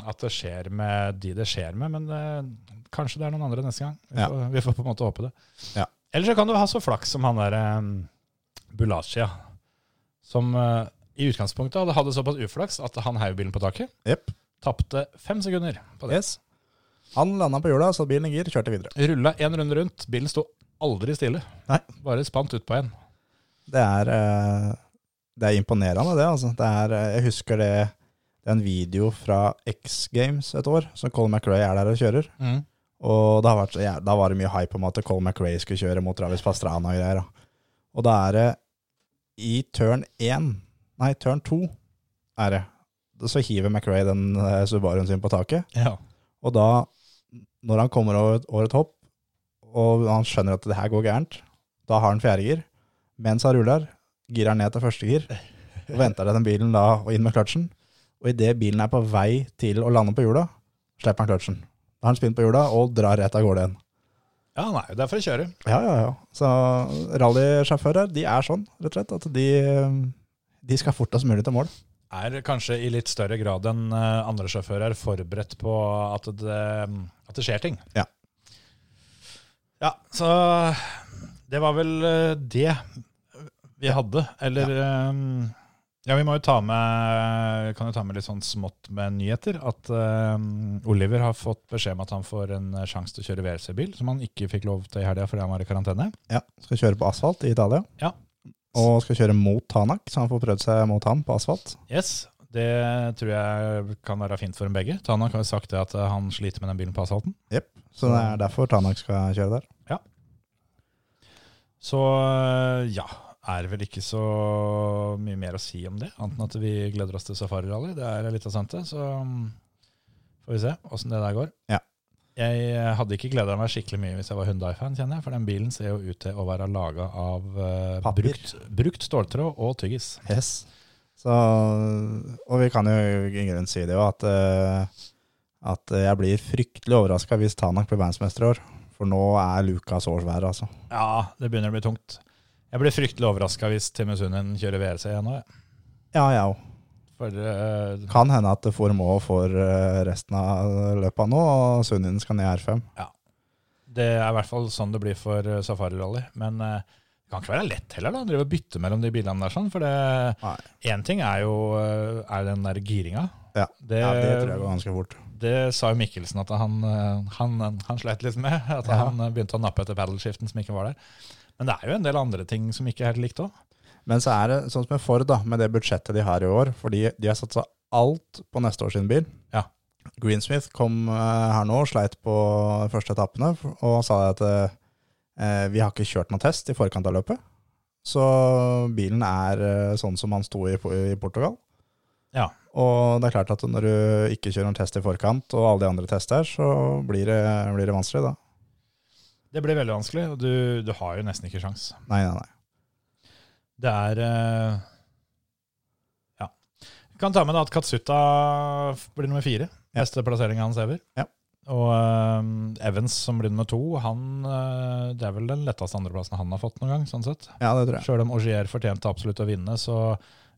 Speaker 1: at det skjer med de det skjer med, men det, kanskje det er noen andre neste gang. Vi, får, vi får på en måte håpe det.
Speaker 3: Ja.
Speaker 1: Eller så kan du ha så flaks som han der um, Bulacia, som eh, i utgangspunktet hadde, hadde såpass uflaks at han heiv bilen på taket.
Speaker 3: Yep.
Speaker 1: Tapte fem sekunder på det.
Speaker 3: Yes. Han landa på hjula, satte bilen i gir, kjørte videre.
Speaker 1: Rulla én runde rundt. Bilen sto aldri stille.
Speaker 3: Nei.
Speaker 1: Bare spant utpå en.
Speaker 3: Det er, eh, det er imponerende, det. altså. Det er, eh, jeg husker det, det er en video fra X Games et år, som Colin McRae er der og kjører. Og da, har vært, ja, da var det mye hype om at Colin McRae skulle kjøre mot Travis Pastrana og greier. da. Og da er det i turn 1, nei, turn 2 er det, så hiver McRae den eh, Subaruen sin på taket.
Speaker 1: Ja.
Speaker 3: Og da, når han kommer over, over et hopp, og han skjønner at det her går gærent, da har han fjerdegir. Mens han ruller, girer han ned til første gir, og venter den bilen da og inn med kløtsjen. Og idet bilen er på vei til å lande på hjula, slipper han kløtsjen. Da har han spinn på hjula og drar rett av gårde igjen.
Speaker 1: ja, han er jo der for å kjøre.
Speaker 3: Ja, ja, ja. Så rallysjåfører, de er sånn, rett og slett, at de, de skal fortest mulig til mål.
Speaker 1: Er kanskje i litt større grad enn eh, andre sjåfører forberedt på at det, at det skjer ting.
Speaker 3: Ja.
Speaker 1: Ja, så det var vel eh, det vi hadde. Eller ja. Ja, vi må jo ta med Kan jo ta med litt sånn smått med nyheter. At eh, Oliver har fått beskjed om at han får en sjanse til å kjøre WRC-bil, som han ikke fikk lov til i helga fordi han var i karantene.
Speaker 3: Ja, skal kjøre på asfalt i Italia.
Speaker 1: Ja.
Speaker 3: Og skal kjøre mot Tanak, så han får prøvd seg mot han på asfalt.
Speaker 1: Yes, det tror jeg kan være fint for dem begge. Tanak har jo sagt det at eh, han sliter med den bilen på asfalten.
Speaker 3: Yep. Så det er derfor Tanak skal kjøre der. Ja.
Speaker 1: Så øh, ja, er vel ikke så mye mer å si om det, annet enn at vi gleder oss til Safari Rally. Det er litt av sant det, så mm, får vi se åssen det der går.
Speaker 3: Ja.
Speaker 1: Jeg eh, hadde ikke gleda meg skikkelig mye hvis jeg var Hyundai-fan, kjenner jeg, for den bilen ser jo ut til å være laga av
Speaker 3: uh,
Speaker 1: brukt, brukt ståltråd og tyggis.
Speaker 3: Yes. Så, og vi kan jo i grunnen si det jo, at, uh, at jeg blir fryktelig overraska hvis Tanak blir verdensmester i år. For nå er luka så svær, altså.
Speaker 1: Ja, det begynner å bli tungt. Jeg blir fryktelig overraska hvis Timmy Sunnen kjører VRC igjen nå. jeg.
Speaker 3: Ja, ja. jo.
Speaker 1: For uh,
Speaker 3: Kan hende at Å får eh, resten av løpet nå, og Sunninen skal ned i R5. Ja.
Speaker 1: Det er i hvert fall sånn det blir for eh, Safari Rally. Men eh, det kan ikke være lett heller, da. Drive og bytte mellom de bilene der. sånn, For én ting er jo eh, er den der giringa.
Speaker 3: Ja.
Speaker 1: Det,
Speaker 3: ja, det tror jeg går ganske fort.
Speaker 1: det sa jo Mikkelsen at han, eh, han, han sleit litt med. At
Speaker 3: Ja.
Speaker 1: han eh, begynte å nappe etter paddleskiften som ikke var der. Men det er jo en del andre ting som ikke er helt likt òg.
Speaker 3: Men så er det sånn som med Ford, da, med det budsjettet de har i år, fordi de har satsa alt på neste år sin bil.
Speaker 1: Ja.
Speaker 3: Greensmith kom eh, her nå og sleit på første etappene og sa at eh, vi har ikke kjørt noen test i forkant av løpet. Så bilen er eh, sånn som han sto i, i Portugal.
Speaker 1: Ja.
Speaker 3: Og det er klart at når du ikke kjører noen test i forkant, og alle de andre tester, så blir det, blir det vanskelig da.
Speaker 1: Det blir veldig vanskelig, og du, du har jo nesten ikke sjans.
Speaker 3: Nei, nei, nei.
Speaker 1: Det er eh, Ja. Vi kan ta med at Katsuta blir nummer fire. Beste plassering hans ever.
Speaker 3: Ja.
Speaker 1: Og eh, Evans, som blir nummer to, han, eh, det er vel den letteste andreplassen han har fått noen gang. sånn sett.
Speaker 3: Ja, det tror jeg.
Speaker 1: Sjøl om Augier fortjente absolutt å vinne, så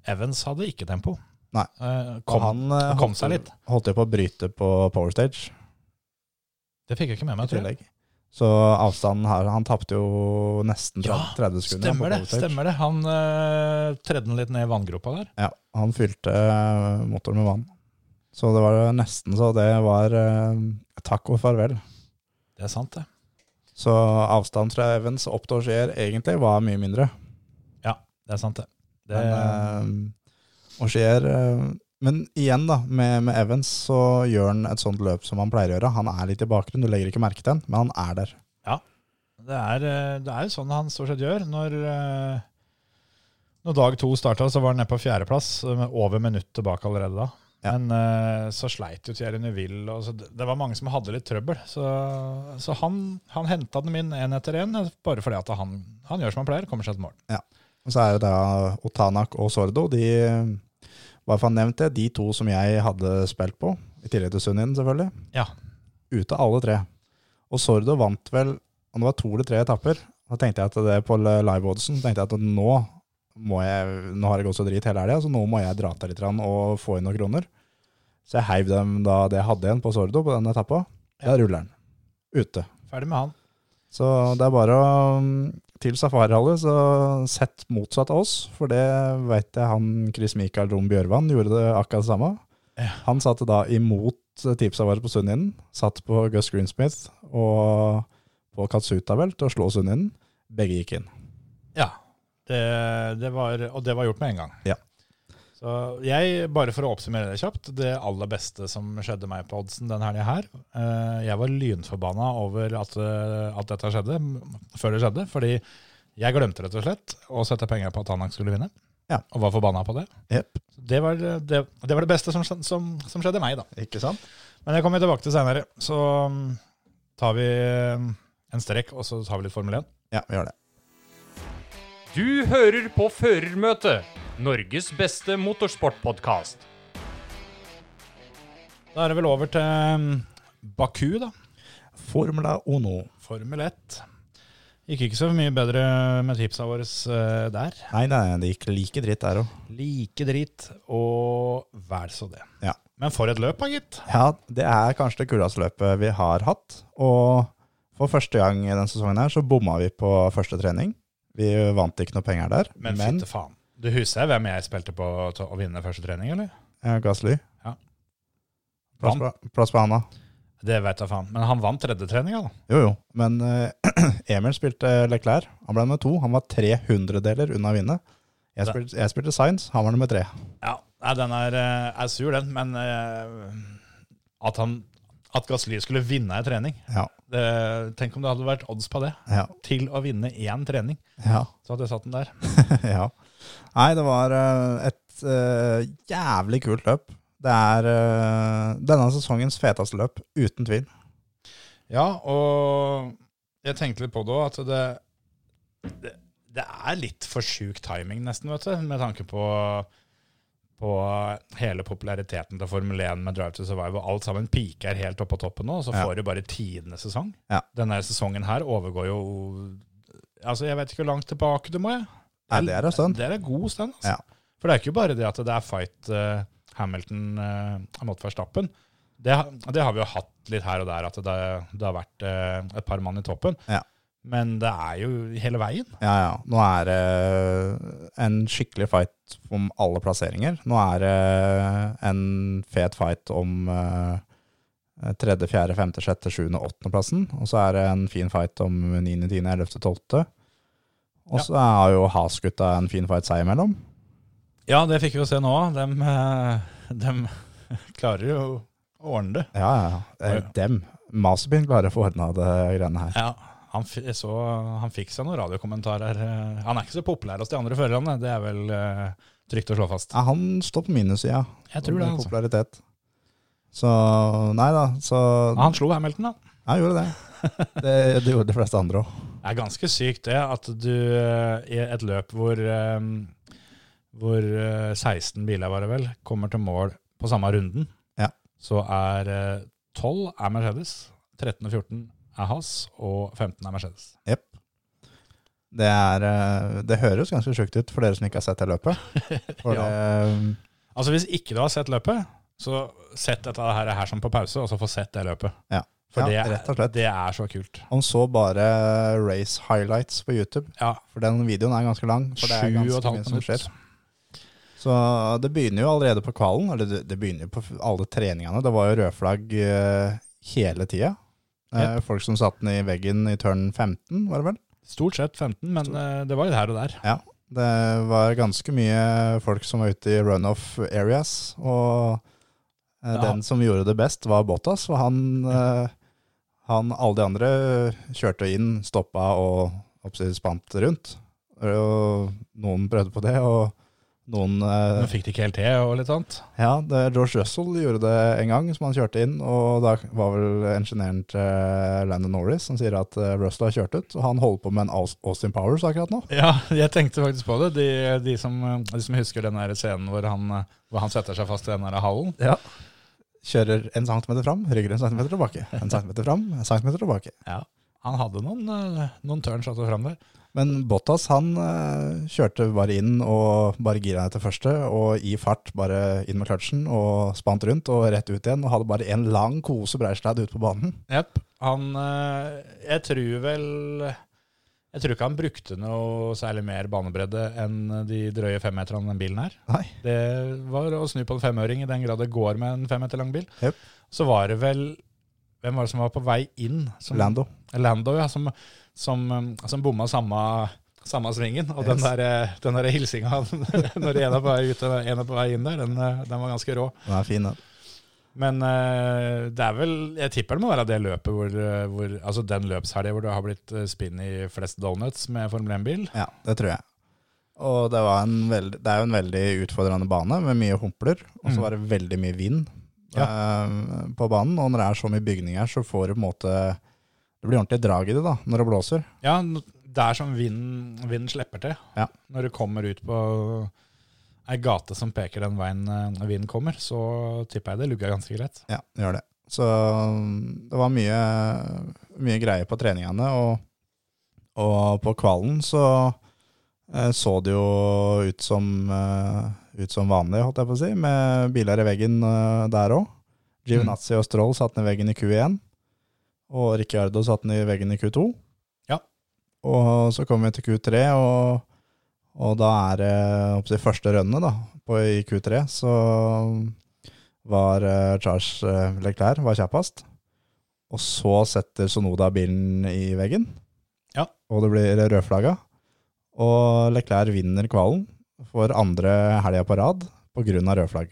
Speaker 1: Evans hadde ikke tempo.
Speaker 3: Nei.
Speaker 1: Eh,
Speaker 3: Og
Speaker 1: kom,
Speaker 3: han
Speaker 1: kom
Speaker 3: holdt-
Speaker 1: seg litt.
Speaker 3: Holdt jo på å bryte på Power Stage
Speaker 1: Det fikk jeg ikke med meg. tror jeg.
Speaker 3: Så avstanden her Han tapte jo nesten 30,
Speaker 1: Ja,
Speaker 3: 30 sekunder.
Speaker 1: Stemmer det. Stemmer det. Han uh, tredde den litt ned i vanngropa der.
Speaker 3: Ja, han fylte eh, motoren med vann. Så det var nesten så det var eh, takk og farvel.
Speaker 1: Det er sant, det.
Speaker 3: Så avstanden fra Evans opp til Augier egentlig var mye mindre.
Speaker 1: Ja, det er sant, det. det
Speaker 3: Men, Augier Men igjen, da, med, med Evans så gjør han et sånt løp som han pleier å gjøre. Han er litt i bakgrunnen, du legger ikke merke til han, men han er der.
Speaker 1: Det er, eh, det er sånn han stort sett gjør. Når, eh, når dag to starta, så var han nede på fjerdeplass, eh, over minutt tilbake allerede da.
Speaker 3: Ja.
Speaker 1: Men så sleit jo Thierry Neville, og så det, var mange som hadde litt trøbbel. Så, så han, han henta dem inn én etter én, bare fordi at han, han gjør som han pleier, kommer seg til mål.
Speaker 3: Og så er det da Otanak og Sordo. De, bare for å det, de to som jeg hadde spilt på, i tillegg til Sunnien selvfølgelig,
Speaker 1: Ja.
Speaker 3: ute av alle tre. Og Sordo vant vel, om det var to eller tre etapper, da tenkte jeg at det på live-oddsen, tenkte jeg at nå må jeg, nå har det gått så drit hele helga, så nå må jeg dra til litt og få inn noen kroner. Så jeg heiv dem da det jeg hadde igjen på Sordo på den etappa. Da ruller den. Ute.
Speaker 1: Ferdig med han.
Speaker 3: Så det er bare å til Safari-rally, så sett motsatt av oss. For det vet jeg han Chris Michael Rom Bjørvann gjorde det akkurat det samme. Han satte da imot tipsa våre på Sunninen. Satt på Gus Greensmith og på Katsuta vel til å slå Sunninen. Begge gikk inn.
Speaker 1: Ja. Det, det var, og det var gjort med en gang.
Speaker 3: Ja.
Speaker 1: Så jeg, bare for å oppsummere det kjapt, det aller beste som skjedde meg på oddsen denne helga her eh, Jeg var lynforbanna over at, eh, at dette skjedde, før det skjedde. Fordi jeg glemte rett og slett å sette penger på at Tanak skulle vinne.
Speaker 3: Ja.
Speaker 1: Og var forbanna på det.
Speaker 3: Yep.
Speaker 1: Det var det, det var det beste som, som, som skjedde meg, da.
Speaker 3: Ikke sant?
Speaker 1: Men det kommer vi tilbake til senere. Så mm, tar vi en strekk, og så tar vi litt Formel 1.
Speaker 3: Ja, vi gjør det.
Speaker 4: Du hører på Førermøtet, Norges beste motorsportpodkast.
Speaker 1: Da er det vel over til mm, Baku, da.
Speaker 3: Formula Uno.
Speaker 1: Formel 1. Gikk ikke så mye bedre med tipsa våre eh, der.
Speaker 3: Nei, nei, det gikk like dritt der òg.
Speaker 1: Like dritt, og vel så det.
Speaker 3: Ja.
Speaker 1: Men for et løp, da, gitt.
Speaker 3: Ja, det er kanskje det kuleste løpet vi har hatt. Og for første gang i denne sesongen her så bomma vi på første trening. Vi vant ikke noe penger der.
Speaker 1: Men,
Speaker 3: Men,
Speaker 1: fytte faen. Du husker hvem jeg spilte på til å vinne første trening, eller?
Speaker 3: ja, Gasly.
Speaker 1: Ja.
Speaker 3: Plass på, plass på Anna.
Speaker 1: Det vet jeg faen. Men han vant tredje treninga, da.
Speaker 3: Jo, jo. Men eh, Emil spilte Leclerc. Han ble nummer to. Han var tre hundredeler unna å vinne. Jeg spilte, jeg spilte Science. Han var nummer tre.
Speaker 1: Ja, den er, eh, er sur, den. Men eh, at, han, at Gasly skulle vinne ei trening
Speaker 3: Ja.
Speaker 1: det, Tenk om det hadde vært odds på det.
Speaker 3: Ja.
Speaker 1: Til å vinne én trening.
Speaker 3: ja.
Speaker 1: Så hadde jeg satt den der.
Speaker 3: ja. Nei, det var eh, et uh, jævlig kult løp. Det er uh, denne sesongens feteste løp, uten tvil.
Speaker 1: Ja, og jeg tenkte litt på det òg, at det, det, det er litt for sjuk timing, nesten, vet du, med tanke på, på hele populariteten til Formel 1 med Drive to Survive, og alt sammen piker helt opp på toppen nå, og så
Speaker 3: Ja.
Speaker 1: får du bare tidenes sesong.
Speaker 3: Ja.
Speaker 1: Denne sesongen her overgår jo Altså, jeg vet ikke hvor langt tilbake du må, jeg.
Speaker 3: Nei, det er en stund.
Speaker 1: Det er en god stund, altså.
Speaker 3: Ja.
Speaker 1: For det er ikke bare det at det er fight uh, Hamilton uh, mot Verstappen. Det, det har vi jo hatt litt her og der, at det, det har vært uh, et par mann i toppen.
Speaker 3: Ja.
Speaker 1: Men det er jo hele veien.
Speaker 3: Ja, ja. Nå er det en skikkelig fight om alle plasseringer. Nå er det en fet fight om eh, tredje, fjerde, femte, sjette, sjuende, åttendeplassen. Og så er det en fin fight om niende, tiende, ellevte, tolvte. Og så har jo Has-gutta en fin fight seg imellom.
Speaker 1: Ja, det fikk vi jo se nå. De, dem klarer jo å ordne det.
Speaker 3: Ja, ja. ja. Eh, Dem. Masepin klarer å få ordna det greiene her.
Speaker 1: Ja, han, så, han fikk seg noen radiokommentarer. eh, Han er ikke så populær hos de andre førerne, det er vel uh, trygt å slå fast.
Speaker 3: Ja, han står på minussida.
Speaker 1: Jeg tror det, altså.
Speaker 3: Popularitet. Så Nei da, så
Speaker 1: Han slo Hamilton, da.
Speaker 3: Ja, gjorde det. Det, det gjorde de fleste andre òg.
Speaker 1: Det er ganske sykt det, at du eh, i et løp hvor, eh, hvor eh, 16 biler, var det vel, kommer til mål på samme runden,
Speaker 3: Ja.
Speaker 1: så er eh, 12 er Mercedes, 13 og 14 er Haas, og 15 er Mercedes.
Speaker 3: Yep. Det, er, eh, det høres ganske sjukt ut for dere som ikke har sett det løpet. For
Speaker 1: Ja.
Speaker 3: det,
Speaker 1: Altså Hvis ikke du har sett løpet, så sett dette her, her som på pause, og så få sett det løpet.
Speaker 3: Ja.
Speaker 1: For
Speaker 3: Ja,
Speaker 1: det,
Speaker 3: rett og slett.
Speaker 1: det er så kult.
Speaker 3: han så bare race highlights på YouTube,
Speaker 1: Ja,
Speaker 3: for den videoen er ganske lang. For det er ganske mye som skjer. Så det begynner jo allerede på kvalen, eller det, det begynner jo på alle treningene. Det var jo rødflagg eh, hele tida, Eh, folk som satte den i veggen i turn 15, var det vel?
Speaker 1: Stort sett 15, men eh, det var jo her og der.
Speaker 3: Ja. Det var ganske mye folk som var ute i runoff areas, og
Speaker 1: Ja.
Speaker 3: den som gjorde det best, var Bottas. Og han, eh, han alle de andre kjørte inn, stoppa og oppsett spant rundt. Og noen prøvde på det, og noen eh,
Speaker 1: Men fikk det ikke helt til og litt sånt.
Speaker 3: Ja, det, George Russell gjorde det en gang, som han kjørte inn. Og da var vel ingeniøren til Landon Norris som sier at eh, Russell har kjørt ut. Og han holder på med en Austin Powers akkurat nå.
Speaker 1: Ja, jeg tenkte faktisk på det. De, de, som, de som husker den scenen hvor han, hvor han setter seg fast i den hallen.
Speaker 3: Ja. Kjører en centimeter fram, rygger en centimeter tilbake. En centimeter fram, en centimeter tilbake.
Speaker 1: Ja. Han hadde noen, eh, noen turns att og fram der.
Speaker 3: Men Bottas han eh, kjørte bare inn og bare gira ned til første, og i fart bare inn med kløtsjen og spant rundt og rett ut igjen. Og hadde bare en lang kose Breislad ute på banen.
Speaker 1: Jepp. Han eh, Jeg tror vel Jeg tror ikke han brukte noe særlig mer banebredde enn de drøye femmeterne den bilen her.
Speaker 3: Nei.
Speaker 1: Det var å snu på en femøring i den grad det går med en femmeter lang bil.
Speaker 3: Yep.
Speaker 1: Så var det vel Hvem var det som var på vei inn? Som,
Speaker 3: Lando.
Speaker 1: Lando, ja. Som, som, um, som bomma samme, samme svingen. Og den
Speaker 3: Yes.
Speaker 1: der, eh, den der hilsinga når en er på vei ut og en er på vei inn der, den, eh, den var ganske rå.
Speaker 3: Den er fin, den.
Speaker 1: Men uh, det er vel Jeg tipper det må være det løpet hvor, eh, hvor Altså den løpshelga hvor det har blitt eh, spinn i flest donuts med Formel 1-bil.
Speaker 3: Ja, det tror jeg. Og det, var en veld, det er jo en veldig utfordrende bane med mye humpler, og så
Speaker 1: Mm.
Speaker 3: var det veldig mye vind eh, på banen. Og når det er så mye bygninger, så får du på en måte Det blir ordentlig drag i det da, når det blåser.
Speaker 1: Ja, det er som vinden, vind slipper til.
Speaker 3: Ja.
Speaker 1: Når du kommer ut på ei gate som peker den veien når vinden kommer, så tipper jeg det lugger ganske greit.
Speaker 3: Ja, det gjør det. Så um, det var mye, mye greier på treningene, og, og på kvalen så eh, så det jo ut som, eh, ut som vanlig, holdt jeg på å si, med biler i veggen eh, der òg. Giovinazzi og Stroll satt ned i veggen i Q1, og Ricciardo satt ned i veggen i Q2.
Speaker 1: Ja.
Speaker 3: Og så kom vi til Q3, og, og da er det opptil første rønnet da, på, i Q3, så var eh, Charles eh, Leclerc var kjappest. Og så setter Sonoda bilen i veggen,
Speaker 1: Ja.
Speaker 3: og det blir rødflagga. Og Leclerc vinner kvalen for andre helga på rad pga. rødflagg.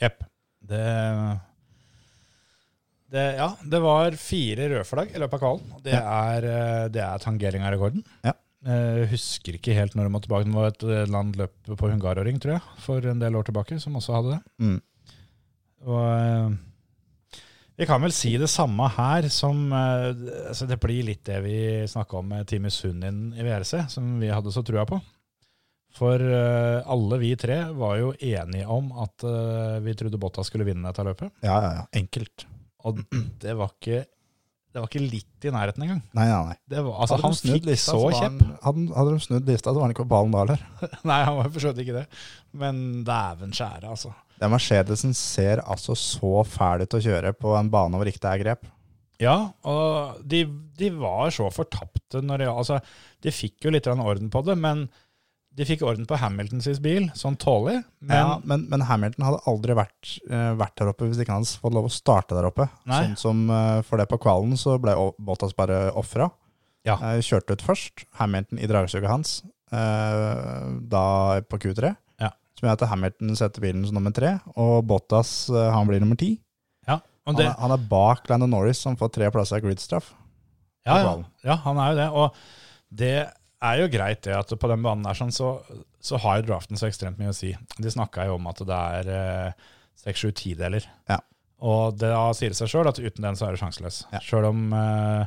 Speaker 1: Jepp. Det, det Ja, det var fire rødflagg i løpet av kvalen. Det er, eh, det er tangering av rekorden.
Speaker 3: Ja.
Speaker 1: Jeg husker ikke helt når de må tilbake. Det var et eller land løp på Hungaroring, tror jeg, for en del år tilbake, som også hadde det.
Speaker 3: Mm.
Speaker 1: Og eh, vi kan vel si det samme her som eh, altså Det blir litt det vi snakka om med Timmy Sunnin i VRC, som vi hadde så trua på. For eh, alle vi tre var jo enige om at eh, vi trodde Botta skulle vinne dette løpet.
Speaker 3: Ja, ja, ja. Enkelt.
Speaker 1: Og det var ikke, det var ikke litt i nærheten engang.
Speaker 3: Nei, nei, nei.
Speaker 1: Det var, altså, han fikk
Speaker 3: lista,
Speaker 1: så kjepp.
Speaker 3: han- Hadde, de snudd lista, så var han ikke på ballen da heller.
Speaker 1: Nei, han var for ikke det. Men dæven skjære, altså.
Speaker 3: Den Mercedesen ser altså så fæl ut å kjøre på en bane hvor ikke det er grep.
Speaker 1: Ja, og de, de var så fortapte når de Altså, de fikk jo litt orden på det, men de fikk orden på Hamiltons bil, sånn tålelig. Men
Speaker 3: ja, men, men Hamilton hadde aldri vært, uh, vært der oppe hvis ikke han hadde fått lov å starte der oppe.
Speaker 1: Nei.
Speaker 3: Sånn som uh, For det på kvalen så ble Bottas bare ofra.
Speaker 1: Ja.
Speaker 3: Uh, kjørte ut først. Hamilton i dragsuget hans da på Q3.
Speaker 1: Ja.
Speaker 3: Som gjør at Hamilton setter bilen som nummer tre, og Bottas han blir nummer ti.
Speaker 1: ja,
Speaker 3: Han, er- han er bak Landon Norris, som får tre plasser av gridstraff.
Speaker 1: ja, ja, ja, han er jo det. Og det er jo greit det at på den banen der sånn, så, så har jo draften så ekstremt mye å si. De snakka jo om at det er seks, sju tideler.
Speaker 3: Ja.
Speaker 1: Og da sier det seg sjøl at uten den så er det sjanseløs.
Speaker 3: Ja.
Speaker 1: Sjøl om eh,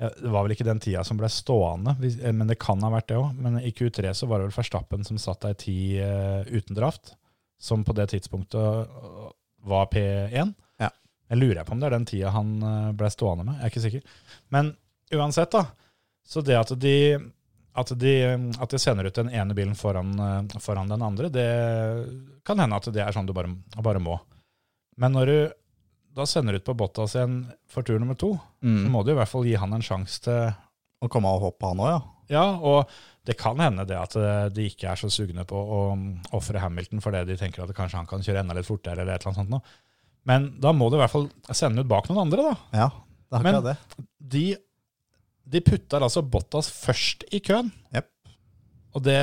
Speaker 1: Det var vel ikke den tida som ble stående, eh, men det kan ha vært det òg. Men i Q3 så var det vel Verstappen som satt ei tid eh, uten draft, som på det tidspunktet øh, var P1.
Speaker 3: Ja.
Speaker 1: Jeg lurer på om det er den tida han eh, ble stående med, jeg er ikke sikker. Men uansett, da. Så det at de, at de, at de sender ut den ene bilen foran, eh, foran den andre, det kan hende at det er sånn du bare, bare må. Men når du da sender ut på Bottas igjen for tur nummer to, så
Speaker 3: Mm.
Speaker 1: må du i hvert fall gi han en sjanse til
Speaker 3: Å komme av hoppet han òg, ja.
Speaker 1: Ja, og det kan hende det at eh, de ikke er så sugne på å um, ofre Hamilton fordi de tenker at kanskje han kan kjøre enda litt fortere eller et eller annet sånt. Men da må du i hvert fall sende ut bak noen andre, da.
Speaker 3: Ja, Det er
Speaker 1: Men-
Speaker 3: akkurat det.
Speaker 1: De, de putta altså Bottas først i køen.
Speaker 3: Jep.
Speaker 1: Og det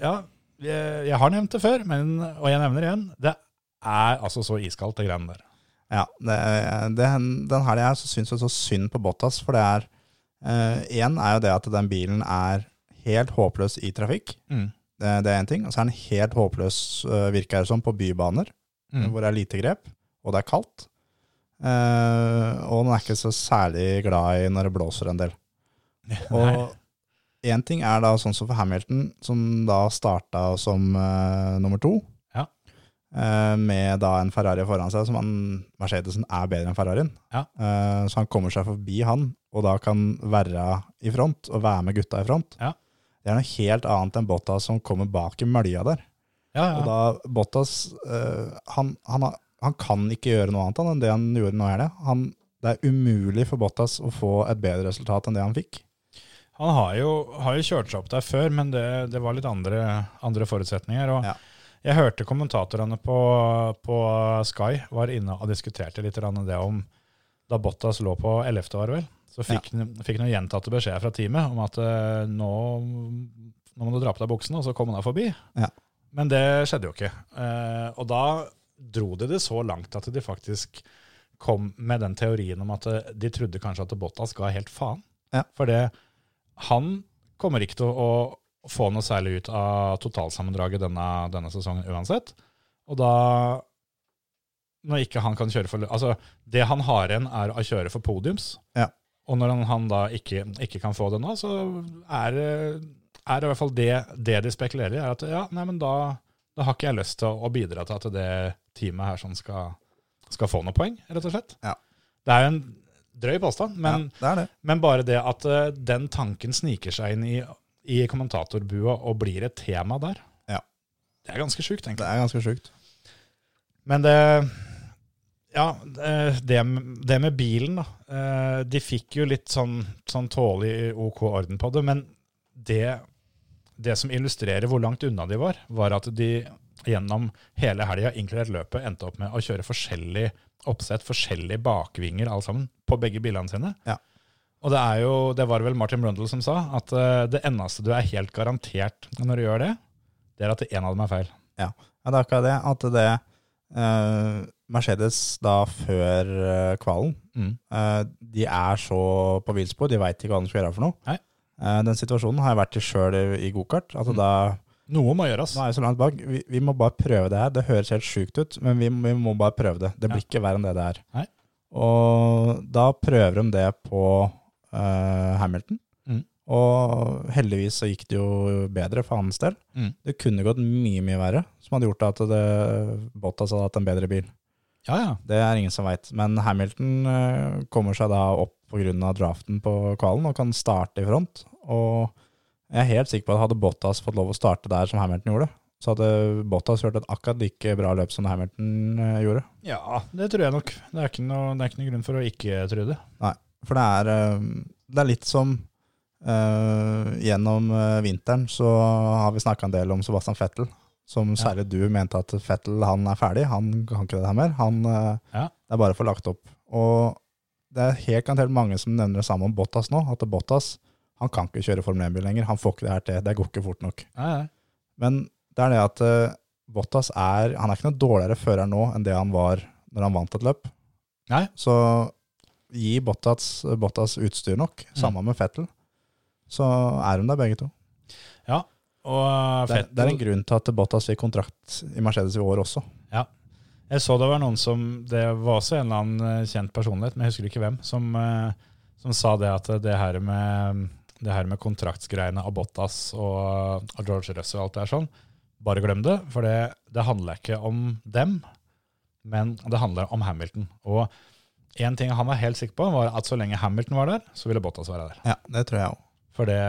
Speaker 1: Ja, jeg, jeg har nevnt det før, men, og jeg nevner igjen. Det er altså så iskaldt, det greiene der.
Speaker 3: Ja, det, det, den helga her så syns jeg så synd på Bottas, for det er Én er jo det at den bilen er helt håpløs i trafikk.
Speaker 1: Mm.
Speaker 3: Det, det er én ting. Og så er den helt håpløs, øh, virker det som, på bybaner,
Speaker 1: Mm.
Speaker 3: hvor det er lite grep, og det er kaldt. Eh, og den er ikke så særlig glad i når det blåser en del. Og én ting er da sånn som for Hamilton, som da starta som uh, nummer to.
Speaker 1: Ja.
Speaker 3: Uh, med da en Ferrari foran seg, som han, Mercedesen er bedre enn Ferrarien.
Speaker 1: Ja.
Speaker 3: Uh, så han kommer seg forbi han, og da kan være i front, og være med gutta i front.
Speaker 1: Ja.
Speaker 3: Det er noe helt annet enn Bottas som kommer bak i mølja der.
Speaker 1: Ja,
Speaker 3: Og da Bottas han, han, han kan ikke gjøre noe annet enn det han gjorde nå. i helga. Det er umulig for Bottas å få et bedre resultat enn det han fikk.
Speaker 1: Han har jo, har jo kjørt seg opp der før, men det, det var litt andre, andre forutsetninger. Og
Speaker 3: Ja.
Speaker 1: Jeg hørte kommentatorene på, på Sky var inne og diskuterte litt det om da Bottas lå på 11. år, vel. Så fikk han fikk noen gjentatte beskjeder fra teamet om at eh, nå, nå må du dra på deg buksene, og så komme deg forbi.
Speaker 3: Ja.
Speaker 1: Men det skjedde jo ikke. Eh, og da dro de det så langt at de faktisk kom med den teorien om at eh, de trodde kanskje at Bottas ga helt faen.
Speaker 3: Ja.
Speaker 1: For det, han kommer ikke til å få noe særlig ut av totalsammendraget denne, denne sesongen uansett. Og da når ikke han kan kjøre for Altså, det han har igjen, er å kjøre for podiums.
Speaker 3: Ja.
Speaker 1: Og når han, han da ikke, ikke kan få det nå, så er, er det i hvert fall det, det de spekulerer i. er at ja, nei, men da, da har ikke jeg lyst til å bidra til at det teamet her sånn skal, skal få noe poeng, rett og slett.
Speaker 3: Ja.
Speaker 1: Det er jo en drøy påstand, men,
Speaker 3: ja, det det.
Speaker 1: men bare det at uh, den tanken sniker seg inn i, i kommentatorbua og blir et tema der,
Speaker 3: Ja.
Speaker 1: det er ganske sjukt, egentlig.
Speaker 3: Det er ganske sjukt.
Speaker 1: Men det Ja, det, det det med bilen, da. Uh, De fikk jo litt sånn, sånn tålelig OK orden på det, men det, det som illustrerer hvor langt unna de var, var at de gjennom hele helga, inkludert løpet, endte opp med å kjøre forskjellig oppsett, forskjellige bakvinger, alle sammen, på begge bilene sine.
Speaker 3: Ja.
Speaker 1: Og det er jo, det var vel Martin Brundle som sa, at eh, det eneste du er helt garantert når du gjør det, det er at én av dem er feil.
Speaker 3: Ja, det er akkurat det. At det eh, Mercedes da før eh, kvalen,
Speaker 1: Mm.
Speaker 3: eh, de er så på villspor, de veit ikke hva de skal gjøre for noe.
Speaker 1: Nei.
Speaker 3: Eh, den situasjonen har jeg vært i sjøl i, i gokart. Altså
Speaker 1: Mm.
Speaker 3: da
Speaker 1: Noe må gjøres.
Speaker 3: Nå er jeg så langt bak. Vi, vi må bare prøve det her. Det høres helt sjukt ut, men vi, vi må bare prøve det. Det blir ikke verre enn det det er.
Speaker 1: Nei.
Speaker 3: Og da prøver de det på uh, Hamilton.
Speaker 1: Mm.
Speaker 3: Og heldigvis så gikk det jo bedre for hans del.
Speaker 1: Mm.
Speaker 3: Det kunne gått mye, mye verre, som hadde gjort at det, Bottas hadde hatt en bedre bil.
Speaker 1: Ja, ja.
Speaker 3: Det er ingen som veit. Men Hamilton eh, kommer seg da opp pga. draften på kvalen og kan starte i front. Og jeg er helt sikker på at hadde Bottas fått lov å starte der som Hamilton gjorde, så hadde Bottas hørt et akkurat like bra løp som Hamilton eh, gjorde.
Speaker 1: Ja, det tror jeg nok. Det er ikke noe, det er ikke noe grunn for å ikke tro det.
Speaker 3: Nei, For det er, eh, det er litt som uh, gjennom vinteren så har vi snakka en del om Sebastian Fettel. Som særlig du mente at Fettel han er ferdig, han kan ikke det her mer. Han,
Speaker 1: Ja.
Speaker 3: Det er bare å få lagt opp. Og det er helt garantert mange som nevner det samme om Bottas nå. At Bottas han kan ikke kjøre Formel 1-bil lenger. Han får ikke det her til. Det går ikke fort nok.
Speaker 1: Nei, nei.
Speaker 3: Men det er det at uh, Bottas er Han er ikke noe dårligere fører nå enn det han var når han vant et løp.
Speaker 1: Nei.
Speaker 3: Så gi Bottas, Bottas utstyr nok, samme med Fettel, så er de der begge to.
Speaker 1: Ja, og
Speaker 3: Det er, det er en grunn til at Bottas fikk kontrakt i Mercedes i år også. Ja.
Speaker 1: Jeg så det var noen som Det var også en eller annen eh, kjent personlighet, men jeg husker ikke hvem, som, eh, som sa det at det her med, det her med kontraktsgreiene av Bottas og, og George Russell og alt det der sånn, bare glem det, for det, det handler ikke om dem, men det handler om Hamilton. Og en ting han var helt sikker på, var at så lenge Hamilton var der, så ville Bottas være der.
Speaker 3: Ja, det tror jeg også.
Speaker 1: For det,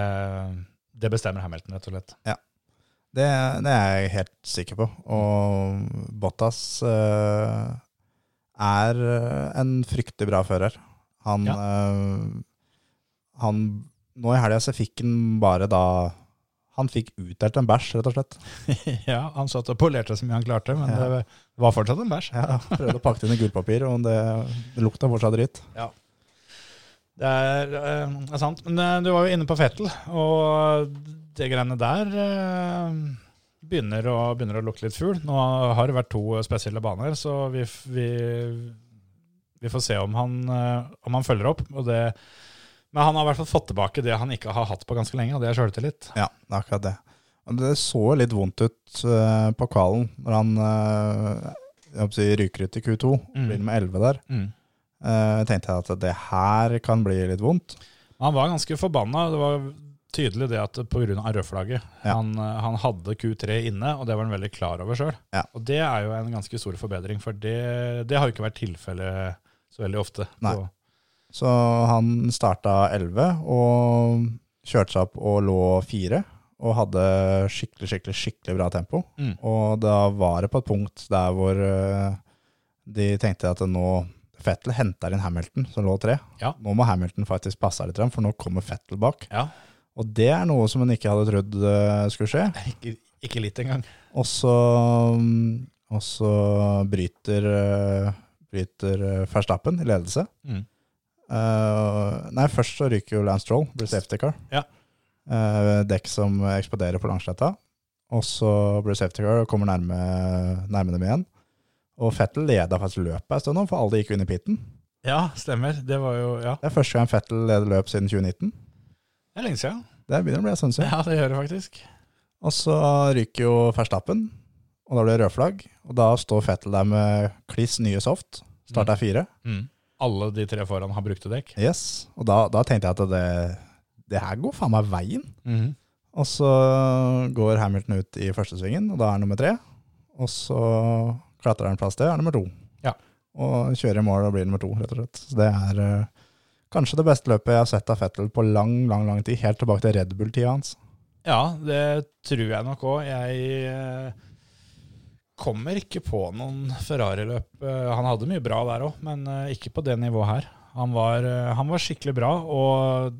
Speaker 1: det bestemmer Hamilton, rett og slett.
Speaker 3: Det, det er jeg helt sikker på. Og Bottas eh, er en fryktelig bra fører. Han, eh, han Nå i helga så fikk han bare da Han fikk utdelt en bæsj, rett og slett.
Speaker 1: ja, han satt og polerte så mye han klarte, men
Speaker 3: Ja.
Speaker 1: det var fortsatt en bæsj.
Speaker 3: Ja, prøvde å pakke det inn i gullpapir, og det, det lukta fortsatt dritt.
Speaker 1: Det er, eh, er sant. Men eh, du var jo inne på Fettel, og det greiene der eh, begynner, å, begynner å lukte litt fugl. Nå har det vært to spesielle baner, så vi, vi, vi får se om han, eh, om han følger opp. Og det, men han har i hvert fall fått tilbake det han ikke har hatt på ganske lenge, og det er sjøltillit.
Speaker 3: Ja, det er akkurat det. Det så litt vondt ut uh, på kvalen når han uh, si, ryker ut i Q2.
Speaker 1: Mm.
Speaker 3: Blir med 11 der.
Speaker 1: Mm.
Speaker 3: Uh, tenkte jeg at det her kan bli litt vondt.
Speaker 1: Han var ganske forbanna. Det var tydelig det at pga. rødflagget
Speaker 3: Ja.
Speaker 1: han, han hadde Q3 inne, og det var han veldig klar over sjøl.
Speaker 3: Ja.
Speaker 1: Og det er jo en ganske stor forbedring, for det, det har jo ikke vært tilfellet så veldig ofte.
Speaker 3: Nei.
Speaker 1: Så,
Speaker 3: Så han starta 11 og kjørte seg opp og lå 4. Og hadde skikkelig, skikkelig, skikkelig bra tempo.
Speaker 1: Mm.
Speaker 3: Og da var det på et punkt der hvor eh, de tenkte at nå Fettel henter inn Hamilton, som lå tre.
Speaker 1: Ja.
Speaker 3: Nå må Hamilton faktisk passe litt, for nå kommer Fettel bak.
Speaker 1: ja.
Speaker 3: Og det er noe som en ikke hadde trodd eh, skulle skje.
Speaker 1: Ikke, ikke litt engang.
Speaker 3: Og så, og så bryter, eh, bryter Verstappen i ledelse.
Speaker 1: Mm.
Speaker 3: Eh, nei, først så ryker jo Lance Troll, blir safety car.
Speaker 1: Ja.
Speaker 3: Uh, dekk som eksploderer på langsletta. Og så blir safety car og kommer nærme, nærme dem igjen. Og Fettel leda faktisk løpet en stund, for alle gikk under pitten.
Speaker 1: Ja, stemmer. Det var jo Ja,
Speaker 3: Det er første gang Fettel leder løp siden 2019.
Speaker 1: det er lenge siden.
Speaker 3: Det begynner å bli en stund siden.
Speaker 1: Ja, det gjør det faktisk.
Speaker 3: Og så ryker jo Verstappen, og da blir det rødflagg. Og da står Fettel der med kliss nye soft. Starter fire.
Speaker 1: Mm. Alle de tre foran har brukte dekk.
Speaker 3: Yes. Og da, da tenkte jeg at det, det her går faen meg veien.
Speaker 1: Mhm.
Speaker 3: Og så går Hamilton ut i første svingen, og da er han nummer tre. Og så klatrer han plass til, er nummer to.
Speaker 1: Ja.
Speaker 3: Og kjører i mål og blir nummer to, rett og slett. Så det er eh, kanskje det beste løpet jeg har sett av Fettel på lang, lang lang tid. Helt tilbake til Red Bull-tida hans.
Speaker 1: Ja, det tror jeg nok òg. Jeg eh, kommer ikke på noen Ferrari-løp. Eh, Han hadde mye bra der òg, men eh, ikke på det nivået her. Han var, eh, han var skikkelig bra, og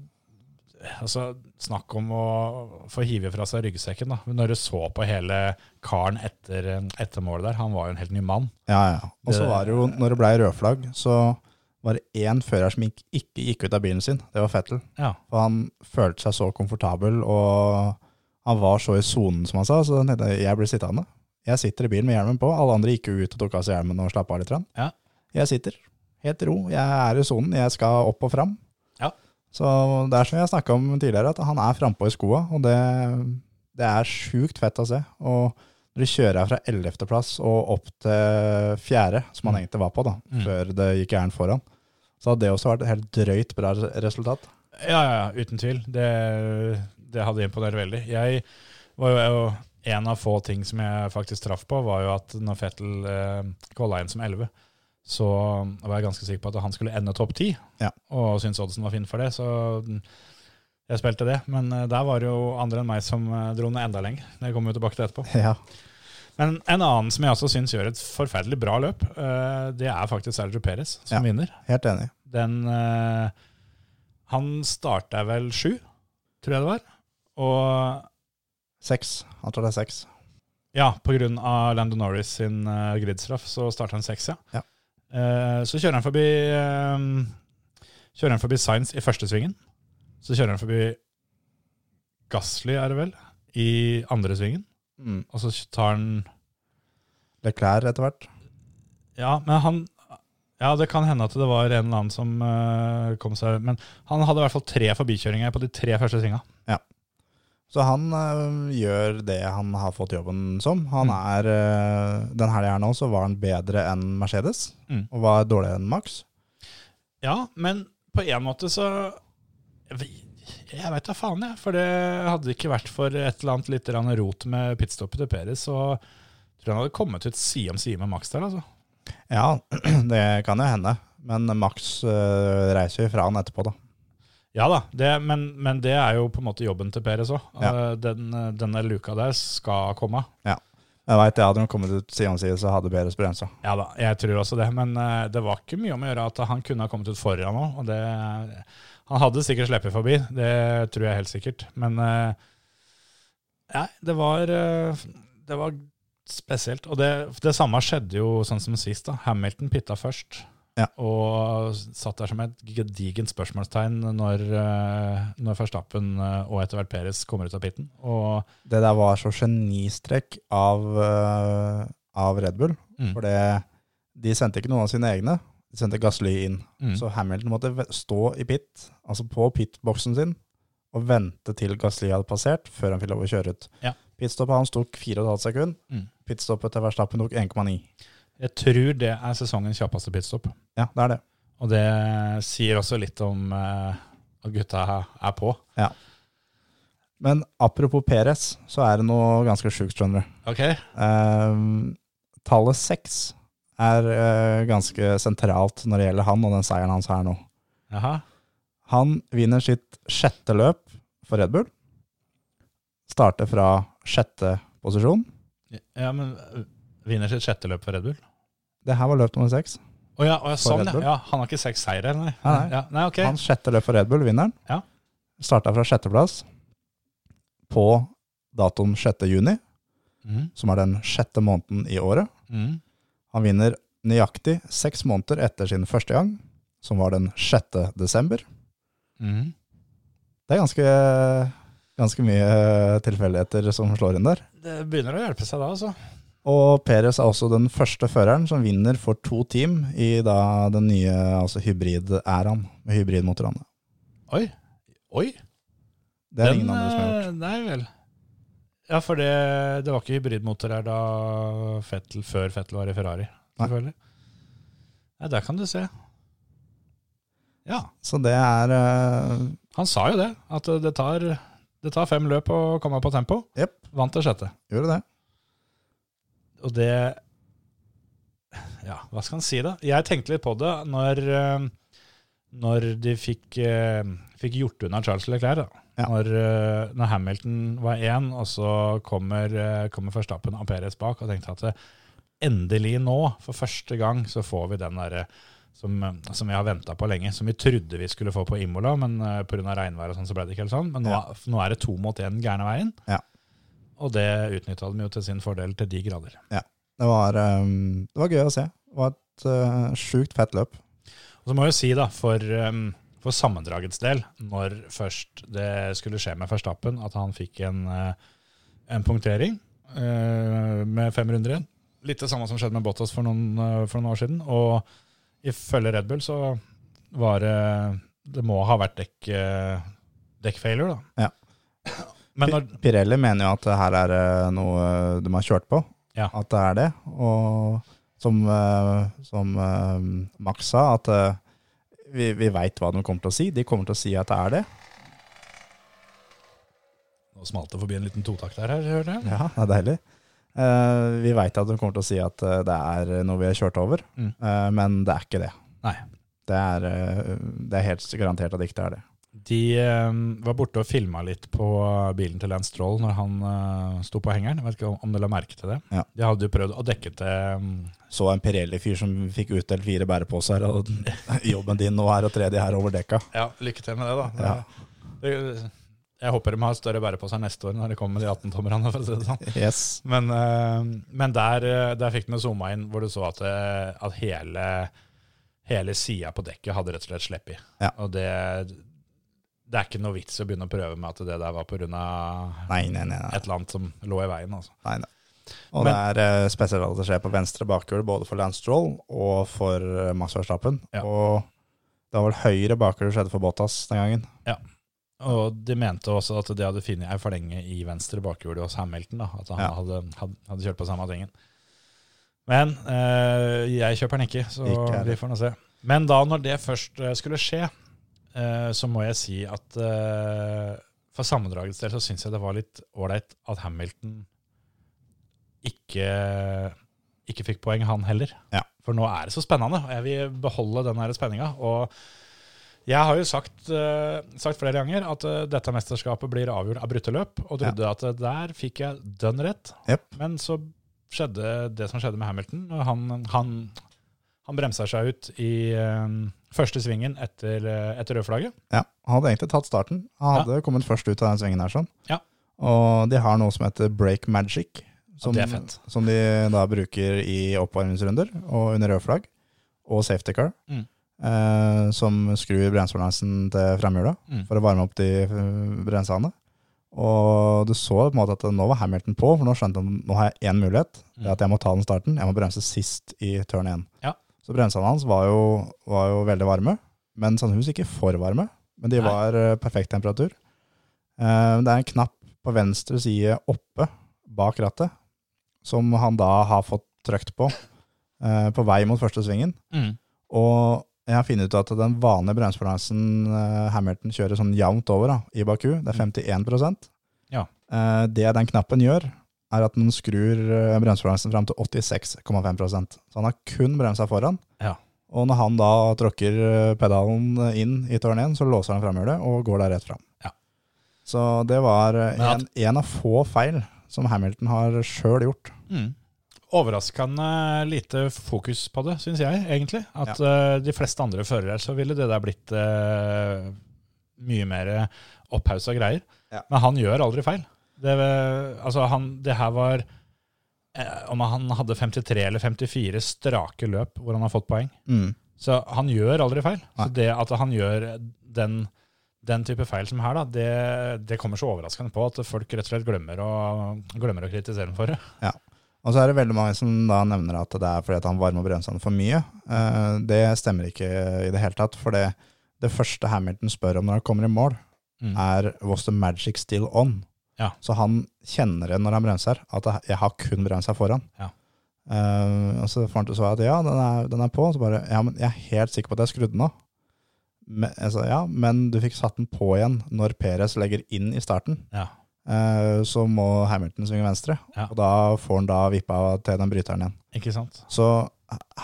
Speaker 1: altså, snakk om å få hive fra seg ryggsekken. da. Når du så på hele karen etter, etter målet der, han var jo en helt ny mann.
Speaker 3: Ja, ja. Og så var det jo, når det ble rødflagg, så var det én fører som ikke, ikke gikk ut av bilen sin. Det var Fettel.
Speaker 1: Ja.
Speaker 3: For han følte seg så komfortabel, og han var så i sonen, som han sa. Så jeg ble sittende. Jeg sitter i bilen med hjelmen på. Alle andre gikk ut og tok av seg hjelmen og slapp av litt.
Speaker 1: Ja.
Speaker 3: Jeg sitter helt ro. Jeg er i sonen. Jeg skal opp og fram.
Speaker 1: Ja.
Speaker 3: Så det er som jeg snakka om tidligere, at han er frampå i skoa, og det, det er sjukt fett å se. Og når du kjører fra 11. plass og opp til fjerde, som han egentlig var på, da,
Speaker 1: Mm.
Speaker 3: før det gikk gærent foran, så hadde det også vært et helt drøyt bra resultat.
Speaker 1: Ja, ja, ja, uten tvil. Det, det hadde imponert veldig. Jeg var jo En av få ting som jeg faktisk traff på, var jo at når Fettel eh, kvala inn som 11, så var jeg ganske sikker på at han skulle ende topp 10,
Speaker 3: Ja.
Speaker 1: og syntes oddsen var fin for det, så jeg spilte det. Men eh, der var det jo andre enn meg som eh, dro ned enda lenger. Det kommer vi tilbake til etterpå.
Speaker 3: Ja.
Speaker 1: Men en annen som jeg også syns gjør et forferdelig bra løp, eh, det er faktisk Sergio Perez som
Speaker 3: Ja.
Speaker 1: vinner.
Speaker 3: Helt enig.
Speaker 1: Den Han starta vel sju, tror jeg det var. Og
Speaker 3: Seks. Han tror det er seks.
Speaker 1: ja, på grunn av Lando Norris sin uh, gridstraff, så starter han seks, ja.
Speaker 3: Ja.
Speaker 1: Uh, så kjører han forbi uh, Kjører han forbi Science i første svingen. Så kjører han forbi Gasly, er det vel, i andre svingen.
Speaker 3: Mm.
Speaker 1: Og så tar han
Speaker 3: Leclerc etter hvert.
Speaker 1: Ja, men han Ja, det kan hende at det var en eller annen som uh, kom seg Men han hadde i hvert fall tre forbikjøringer på de tre første svinga.
Speaker 3: Så han øh, gjør det han har fått jobben som. Han
Speaker 1: Mm.
Speaker 3: er øh, Den helga her nå så var han bedre enn Mercedes,
Speaker 1: Mm.
Speaker 3: og var dårligere enn Max.
Speaker 1: Ja, men på en måte så Jeg veit da faen, jeg. For det hadde ikke vært for et eller annet litt grann rot med pitstoppet til Peres, så tror jeg han hadde kommet ut side om side med Max der, altså.
Speaker 3: Ja, det kan jo hende. Men Max øh, reiser jo fra han etterpå, da.
Speaker 1: Ja da, det, men, men det er jo på en måte jobben til Peres òg.
Speaker 3: Ja.
Speaker 1: Den, denne luka der skal komme. Ja.
Speaker 3: Jeg veit det, hadde de kommet ut side om side, så hadde Peres bremsa.
Speaker 1: Ja da, jeg tror også det. Men eh, det var ikke mye om å gjøre at han kunne ha kommet ut foran. Og det, han hadde sikkert sluppet forbi, det tror jeg helt sikkert. Men ja, det var, eh, det var spesielt. Og det, det samme skjedde jo sånn som sist. da. Hamilton pitta først.
Speaker 3: Ja.
Speaker 1: Og satt der som et gedigent spørsmålstegn når, eh, når Verstappen eh, og etter hvert Peres kommer ut av pitten. Og
Speaker 3: Det der var så genistrekk av, eh, av Red Bull.
Speaker 1: Mm.
Speaker 3: For de sendte ikke noen av sine egne. De sendte Gasly inn.
Speaker 1: Mm.
Speaker 3: Så Hamilton måtte stå i pit, altså på pitboksen sin, og vente til Gasly hadde passert, før han fikk lov å kjøre ut.
Speaker 1: Ja.
Speaker 3: Pitstoppet hans tok 4,5 sekunder.
Speaker 1: Mm.
Speaker 3: Pitstoppet til Verstappen tok 1,9.
Speaker 1: Jeg tror det er sesongens kjappeste pitstop.
Speaker 3: Ja, det er det.
Speaker 1: Og det sier også litt om eh, at gutta er på. Ja.
Speaker 3: Men apropos Perez, så er det noe ganske sjukt, skjønner du.
Speaker 1: Ok?
Speaker 3: Ehm, tallet seks er eh, ganske sentralt når det gjelder han og den seieren hans her nå.
Speaker 1: Jaha.
Speaker 3: Han vinner sitt sjette løp for Red Bull. Starter fra sjette posisjon.
Speaker 1: Ja, men eh, vinner sitt sjette løp for Red Bull?
Speaker 3: Det her var løp nummer seks.
Speaker 1: Oh, ja, oh, ja, sånn, ja. Ja. Han har ikke seks seire, nei?
Speaker 3: Nei, nei.
Speaker 1: Ja, nei okay.
Speaker 3: Hans sjette løp for Red Bull vinneren.
Speaker 1: Ja.
Speaker 3: Starta fra sjetteplass på datoen 6. juni,
Speaker 1: mm.
Speaker 3: som er den sjette måneden i året.
Speaker 1: Mm.
Speaker 3: Han vinner nøyaktig seks måneder etter sin første gang, som var den 6. desember.
Speaker 1: Mm.
Speaker 3: Det er ganske, ganske mye tilfeldigheter som slår inn der.
Speaker 1: Det begynner å hjelpe seg da, altså.
Speaker 3: Og Perez er også den første føreren som vinner for to team i da den nye altså hybrid-æraen med hybridmotorene.
Speaker 1: Oi. Oi.
Speaker 3: Det er
Speaker 1: Den,
Speaker 3: ingen andre som har gjort.
Speaker 1: eh, Nei vel. Ja, for det, det var ikke hybridmotor her da Fettel, før Fettel var i Ferrari,
Speaker 3: Nei.
Speaker 1: selvfølgelig. Nei, der kan du se. Ja,
Speaker 3: Så det er uh...
Speaker 1: han sa jo det, at det tar, det tar fem løp å komme på tempo.
Speaker 3: Yep.
Speaker 1: Vant det sjette.
Speaker 3: gjorde det.
Speaker 1: Og det Ja, hva skal en si, da? Jeg tenkte litt på det når, eh, når de fikk, eh, fikk gjort unna Charles Leclerc. Da.
Speaker 3: Ja.
Speaker 1: Når, eh, når Hamilton var én, og så kommer, kommer Verstappen og Perez bak, og tenkte at endelig nå, for første gang, så får vi den derre som, som vi har venta på lenge, som vi trodde vi skulle få på Imola, men uh, pga. regnvær og sånn så ble det ikke helt sånn. Men nå,
Speaker 3: Ja.
Speaker 1: nå er det to mot én gærne veien.
Speaker 3: Ja.
Speaker 1: Og det utnytta de jo til sin fordel til de grader.
Speaker 3: Det var, um, det var gøy å se. Det var et uh, sjukt fett løp.
Speaker 1: Og så må jeg jo si, da, for, um, for sammendragets del, når først det skulle skje med Verstappen, at han fikk en, uh, en punktering uh, med fem runder igjen. Litt det samme som skjedde med Bottas for noen, uh, for noen år siden. Og ifølge Red Bull så var det Det må ha vært dekk, dekkfailure, da.
Speaker 3: Ja.
Speaker 1: Men når,
Speaker 3: Pirelli mener jo at det her er eh, noe de har kjørt på.
Speaker 1: Ja.
Speaker 3: At det er det. Og som, eh, som eh, Max sa, at eh, vi, vi veit hva de kommer til å si. De kommer til å si at det er det.
Speaker 1: nå smalt det forbi en liten totakt her, hører jeg.
Speaker 3: Ja, det er deilig. Eh, vi veit at de kommer til å si at eh, det er noe vi har kjørt over,
Speaker 1: Mm.
Speaker 3: Eh, men det er ikke det.
Speaker 1: Nei.
Speaker 3: Det er, eh, det er helt garantert at det ikke er det.
Speaker 1: De eh, var borte og filma litt på bilen til Lance Stroll når han uh, sto på hengeren. Jeg vet ikke om du la merke til det.
Speaker 3: Ja.
Speaker 1: De hadde jo prøvd å dekke til um,
Speaker 3: Så en Pirelli-fyr som fikk utdelt fire bæreposer, og jobben din nå er å tre de her over dekka.
Speaker 1: Ja, lykke til med det, da.
Speaker 3: Ja.
Speaker 1: Det, jeg håper de har større bæreposer neste år når de kommer med de 18-tommerne. for å si det sånn.
Speaker 3: Yes.
Speaker 1: Men, uh, men der, eh, der fikk de zooma inn hvor du så at, eh, at hele, hele sida på dekket hadde rett og slett slepp i.
Speaker 3: Ja.
Speaker 1: Og det, det er ikke noe vits å begynne å prøve med at det der var pga. Et eller annet som lå i veien. altså.
Speaker 3: nei, nei. Og
Speaker 1: Men-
Speaker 3: det er eh, spesielt at det skjer på venstre bakhjul, både for Lance Stroll og for eh, Max Verstappen.
Speaker 1: Ja.
Speaker 3: Og det var vel høyre bakhjul skjedde for Bottas den gangen. Ja.
Speaker 1: Og de mente også at de hadde funnet ei forlenge i venstre bakhjulet hos Hamilton. da, At han
Speaker 3: Ja.
Speaker 1: hadde, hadde, hadde kjørt på samme tingen. Men eh, jeg kjøper den ikke, så
Speaker 3: Ikke
Speaker 1: vi får nå se. Men da når det først eh, skulle skje, så må jeg si at eh, for sammendragets del så syns jeg det var litt ålreit at Hamilton ikke, ikke fikk poeng, han heller.
Speaker 3: Ja.
Speaker 1: For nå er det så spennende, og jeg vil beholde den spenninga. Og jeg har jo sagt, eh, sagt flere ganger at eh, dette mesterskapet blir avgjort av brutteløp, og trodde at eh, der fikk jeg dønn rett.
Speaker 3: Yep.
Speaker 1: Men så skjedde det som skjedde med Hamilton. og Han, han, han bremsa seg ut i eh, første svingen etter, uh, etter rødflagget.
Speaker 3: Ja, Han hadde egentlig tatt starten. Han hadde kommet først ut av den svingen her. sånn.
Speaker 1: Ja.
Speaker 3: Og de har noe som heter break magic. Som,
Speaker 1: fett.
Speaker 3: som de da bruker i oppvarmingsrunder og under rød flagg. og safety car,
Speaker 1: Mm.
Speaker 3: eh, som skrur bremsebalansen til fremhjulet
Speaker 1: Mm.
Speaker 3: for å varme opp de eh, bremsene. Og du så på en måte at nå var Hamilton på, for nå skjønte han nå har jeg én mulighet. Det er at jeg må ta den starten. Jeg må bremse sist i turn 1.
Speaker 1: Ja.
Speaker 3: Så bremsene hans var jo, var jo veldig varme, men sannsynligvis ikke for varme. Men de var Nei. perfekt temperatur. Eh, det er en knapp på venstre side oppe bak rattet, som han da har fått trykt på eh, på vei mot første svingen.
Speaker 1: Mm.
Speaker 3: Og jeg har funnet ut at den vanlige bremsebalansen eh, Hamilton kjører sånn jevnt over da, i Baku, det er 51
Speaker 1: Ja.
Speaker 3: Eh, Det den knappen gjør, er at den skrur eh, bremsebalansen fram til 86,5% Så han har kun bremsa foran.
Speaker 1: Ja.
Speaker 3: Og når han da tråkker eh, pedalen inn i tårn 1, så låser han framhjulet og går da rett fram.
Speaker 1: Ja.
Speaker 3: Så det var eh, en, en av få feil som Hamilton har sjøl gjort.
Speaker 1: Mm. Overraskende lite fokus på det, syns jeg, egentlig. At eh, de fleste andre førere så ville det der blitt uh, mye mer opphausa greier.
Speaker 3: Ja.
Speaker 1: Men han gjør aldri feil. Det, altså han, det her var eh, Om han hadde 53 eller 54 strake løp hvor han har fått poeng.
Speaker 3: Mm.
Speaker 1: Så han gjør aldri feil.
Speaker 3: Nei.
Speaker 1: Så det at han gjør den, den type feil som her, da, det, det kommer så overraskende på at folk rett og slett glemmer å, glemmer å kritisere ham for det.
Speaker 3: Og så er det veldig mange som da nevner at det er fordi at han varmer bremsene for mye. Eh, det stemmer ikke i det hele tatt, for det, det første Hamilton spør om når han kommer i mål,
Speaker 1: Mm.
Speaker 3: er Was the magic still on?
Speaker 1: Ja.
Speaker 3: Så han kjenner det når han bremser, at jeg har kun bremsa foran.
Speaker 1: Ja.
Speaker 3: Uh, og så får han til å svare at ja, den er, den er på. Så bare ja, men jeg er helt sikker på at jeg skrudde den av. Men, altså, ja, men du fikk satt den på igjen når Perez legger inn i starten.
Speaker 1: Ja.
Speaker 3: Uh, så må Hamilton svinge venstre,
Speaker 1: Ja.
Speaker 3: og da får han da vippa til den bryteren igjen.
Speaker 1: Ikke sant?
Speaker 3: Så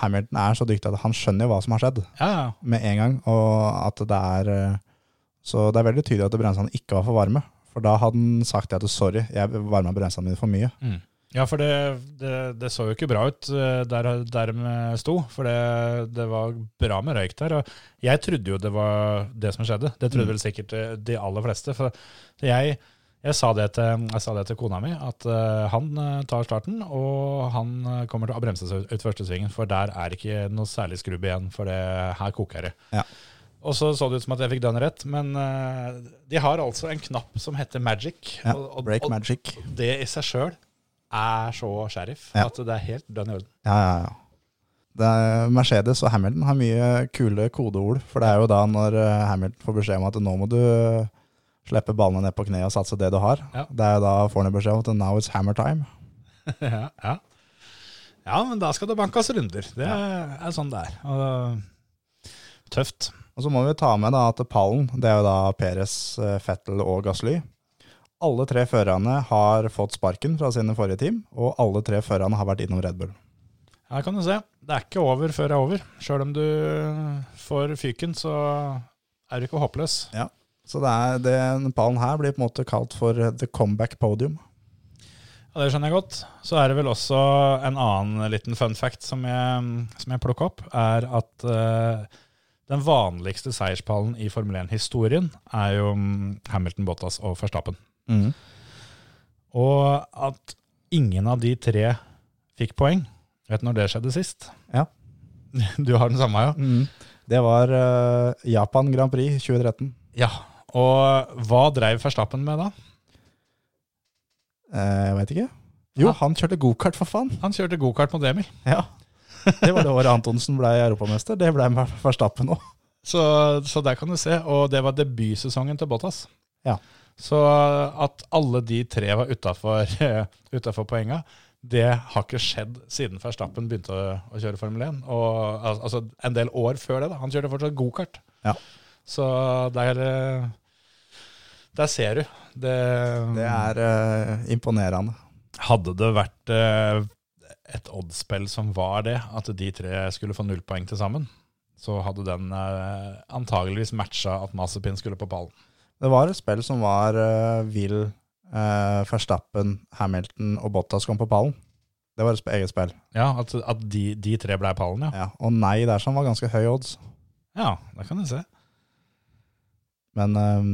Speaker 3: Hamilton er så dyktig at han skjønner hva som har skjedd
Speaker 1: Ja, ja.
Speaker 3: med en gang, og at det er eh, Så det er veldig tydelig at bremsene ikke var for varme. For da hadde han sagt at sorry, jeg varma bremsene mine for mye.
Speaker 1: Mm. Ja, for det, det, det så jo ikke bra ut eh, der, der de sto. For det, det var bra med røyk der. Og jeg trodde jo det var det som skjedde. Det trodde
Speaker 3: Mm.
Speaker 1: vel sikkert eh, de aller fleste. For jeg, jeg, sa det til, jeg sa det til kona mi, at eh, han tar starten, og han kommer til å bremse seg ut, første svingen. For der er ikke noe særlig skrubb igjen, for det, her koker det.
Speaker 3: Ja.
Speaker 1: Og så så det ut som at jeg fikk den rett, men uh, de har altså en knapp som heter Magic.
Speaker 3: Ja,
Speaker 1: og, og,
Speaker 3: break
Speaker 1: og
Speaker 3: magic.
Speaker 1: det i seg sjøl er så sheriff
Speaker 3: Ja.
Speaker 1: at det er helt dønn i orden.
Speaker 3: Ja, ja, ja. Er Mercedes og Hamilton har mye kule kodeord. For det er jo da når eh, Hamilton får beskjed om at nå må du slippe ballene ned på kne og satse det du har.
Speaker 1: Ja.
Speaker 3: Det er jo da får han beskjed om at now it's hammer time.
Speaker 1: ja, ja. ja, men da skal det bankes runder. Det er, er sånn det er. Og, tøft.
Speaker 3: Og så må vi ta med da at pallen, det er jo da Perez, eh, Fettel og Gasly. Alle tre førerne har fått sparken fra sine forrige team, og alle tre førerne har vært innom Red Bull.
Speaker 1: Her kan du se. Det er ikke over før det er over. Sjøl om du får fyken, så er du ikke håpløs.
Speaker 3: Så det er, den pallen her blir på en måte kalt for the comeback podium.
Speaker 1: Ja, Det skjønner jeg godt. Så er det vel også en annen liten fun fact som jeg, som jeg plukka opp, er at eh, den vanligste seierspallen i Formel 1-historien er jo mm, Hamilton, Bottas og Verstappen. Og at ingen av de tre fikk poeng. Vet du når det skjedde sist?
Speaker 3: Ja.
Speaker 1: Du har den samme, ja?
Speaker 3: Det var uh, Japan Grand Prix 2013.
Speaker 1: Ja. Og hva dreiv Verstappen med da?
Speaker 3: Eh, jeg vet ikke. Jo, han kjørte gokart, for faen.
Speaker 1: Han kjørte gokart mot Emil.
Speaker 3: Ja. Det var det året Antonsen ble europamester. Det ble Verstappen òg.
Speaker 1: Så, så der kan du se. Og det var debutsesongen til Bottas.
Speaker 3: Ja.
Speaker 1: Så at alle de tre var utafor poenga, det har ikke skjedd siden Verstappen begynte å, å kjøre Formel 1. Og, al- altså en del år før det. da. Han kjørte fortsatt gokart.
Speaker 3: Ja.
Speaker 1: Så der, eh, der ser du. Det,
Speaker 3: Det er uh, imponerende.
Speaker 1: Hadde det vært eh, et oddspill som var det, at de tre skulle få null poeng til sammen, så hadde den eh, antageligvis matcha at Mazepin skulle på pallen.
Speaker 3: Det var et spill som var uh, Will, uh, Verstappen, Hamilton og Bottas kom på pallen. Det var et eget spill.
Speaker 1: Ja, At, at de, de tre ble pallen, ja.
Speaker 3: Ja. Og nei der som var ganske høy odds.
Speaker 1: Ja, det kan du se.
Speaker 3: Men um,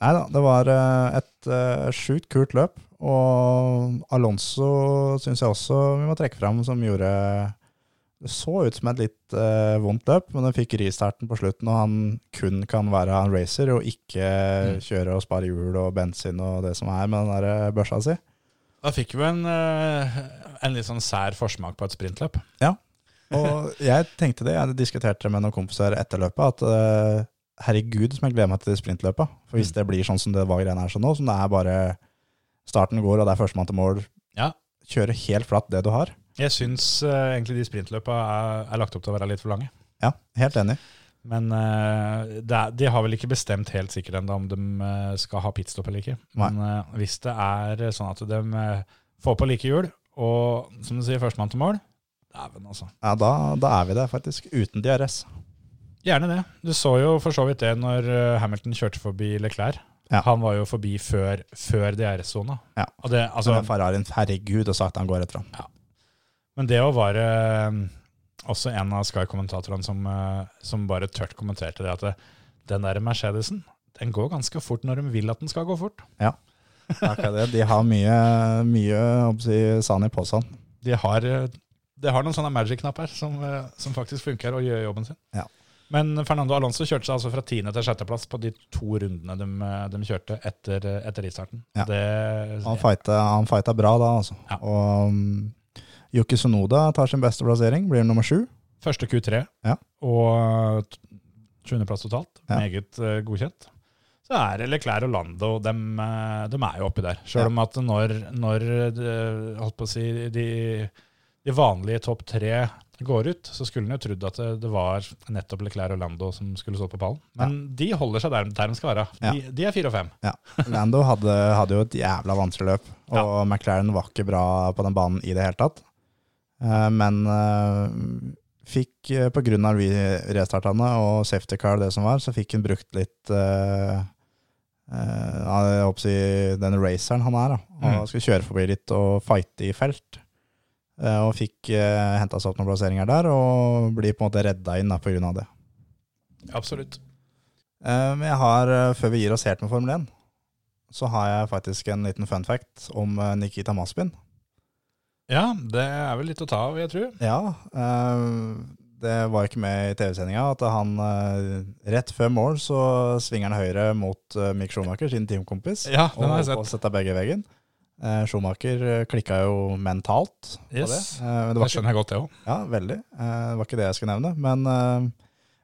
Speaker 3: nei da, det var uh, et uh, sjukt kult løp. Og Alonso syns jeg også vi må trekke fram, som gjorde Det så ut som et litt eh, vondt løp, men den fikk restarten på slutten, og han kun kan være en racer og ikke
Speaker 1: Mm.
Speaker 3: kjøre og spare hjul og bensin og det som er med den der eh, børsa si.
Speaker 1: Da fikk vi en, eh, en litt sånn sær forsmak på et sprintløp.
Speaker 3: Ja, Og jeg tenkte det, jeg diskuterte med noen kompiser etter løpet, at eh, herregud som jeg gleder meg til det sprintløpet. For hvis
Speaker 1: Mm.
Speaker 3: det blir sånn som det var greiene her sånn nå, som det er bare starten går, og det er førstemann til mål,
Speaker 1: Ja.
Speaker 3: kjøre helt flatt det du har.
Speaker 1: Jeg syns uh, egentlig de sprintløpa er, er lagt opp til å være litt for lange.
Speaker 3: Ja, helt enig.
Speaker 1: Men uh, det er, de har vel ikke bestemt helt sikkert ennå om de uh, skal ha pitstop eller ikke.
Speaker 3: Nei.
Speaker 1: Men hvis det er sånn at de får på like hjul, og som du sier, førstemann til mål, dæven altså.
Speaker 3: Ja, da, da er vi der faktisk, uten DRS.
Speaker 1: Gjerne det. Du så jo for så vidt det når Hamilton kjørte forbi Leclerc.
Speaker 3: Ja.
Speaker 1: Han var jo forbi før, før DRS-sona.
Speaker 3: Ja.
Speaker 1: Og det, altså,
Speaker 3: Ferrarien, herregud, og sakte han går etter ham.
Speaker 1: Men det å være eh, også en av Sky-kommentatorene som, eh, som bare tørt kommenterte det, at det, den der Mercedesen, den går ganske fort når de vil at den skal gå fort.
Speaker 3: Ja, akkurat det. De har mye, mye si, sand i posen.
Speaker 1: De har, eh, de har noen sånne magic-knapper som, som faktisk funker og gjør jobben sin.
Speaker 3: Ja.
Speaker 1: Men Fernando Alonso kjørte seg altså fra tiende til sjetteplass på de to rundene de, eh, de kjørte etter, etter restarten.
Speaker 3: Ja.
Speaker 1: Det,
Speaker 3: Han fighta, han fighta bra da, altså.
Speaker 1: Ja.
Speaker 3: Og um, Yuki Sonoda tar sin beste plassering, blir nummer sju.
Speaker 1: Første Q3
Speaker 3: Ja.
Speaker 1: og t- sjuendeplass totalt.
Speaker 3: Ja.
Speaker 1: Meget uh, godkjent. Så er det Leclerc og Lando, de, de er jo oppi der. Selv om at når, når de, holdt på å si, de, de vanlige topp tre går ut, så skulle en jo trodd at det, var nettopp Leclerc og Lando som skulle stå på pallen. Men de holder seg der, der de skal være. De, de er fire og fem.
Speaker 3: Ja. Lando hadde, hadde jo et jævla vanskelig løp, og McLaren var ikke bra på den banen i det hele tatt. Eh, Men eh, fikk eh, av restartene og safety car det som var, så fikk han brukt litt jeg håper å si, den raceren han er, da. Og
Speaker 1: Mm.
Speaker 3: skulle kjøre forbi litt og fighte i felt. Eh, Og fikk eh, henta seg opp noen plasseringer der, og blir på en måte redda inn da, på grunn av det.
Speaker 1: Absolutt.
Speaker 3: Eh, Men jeg har, eh, før vi gir oss helt med Formel 1, så har jeg faktisk en liten fun fact om Nikita Maspin.
Speaker 1: Ja, det er vel litt å ta av, jeg tror.
Speaker 3: Ja, det var ikke med i TV-sendinga at han rett før mål så svinger han høyre mot Mick Schumacher, sin teamkompis.
Speaker 1: Ja, den har jeg sett.
Speaker 3: og setter begge i veggen. Eh, Schumacher eh, klikka jo mentalt på
Speaker 1: Yes.
Speaker 3: det. Eh, det
Speaker 1: Det
Speaker 3: ikke,
Speaker 1: skjønner jeg godt, det òg.
Speaker 3: ja, veldig. Eh, det var ikke det jeg skulle nevne. Men eh,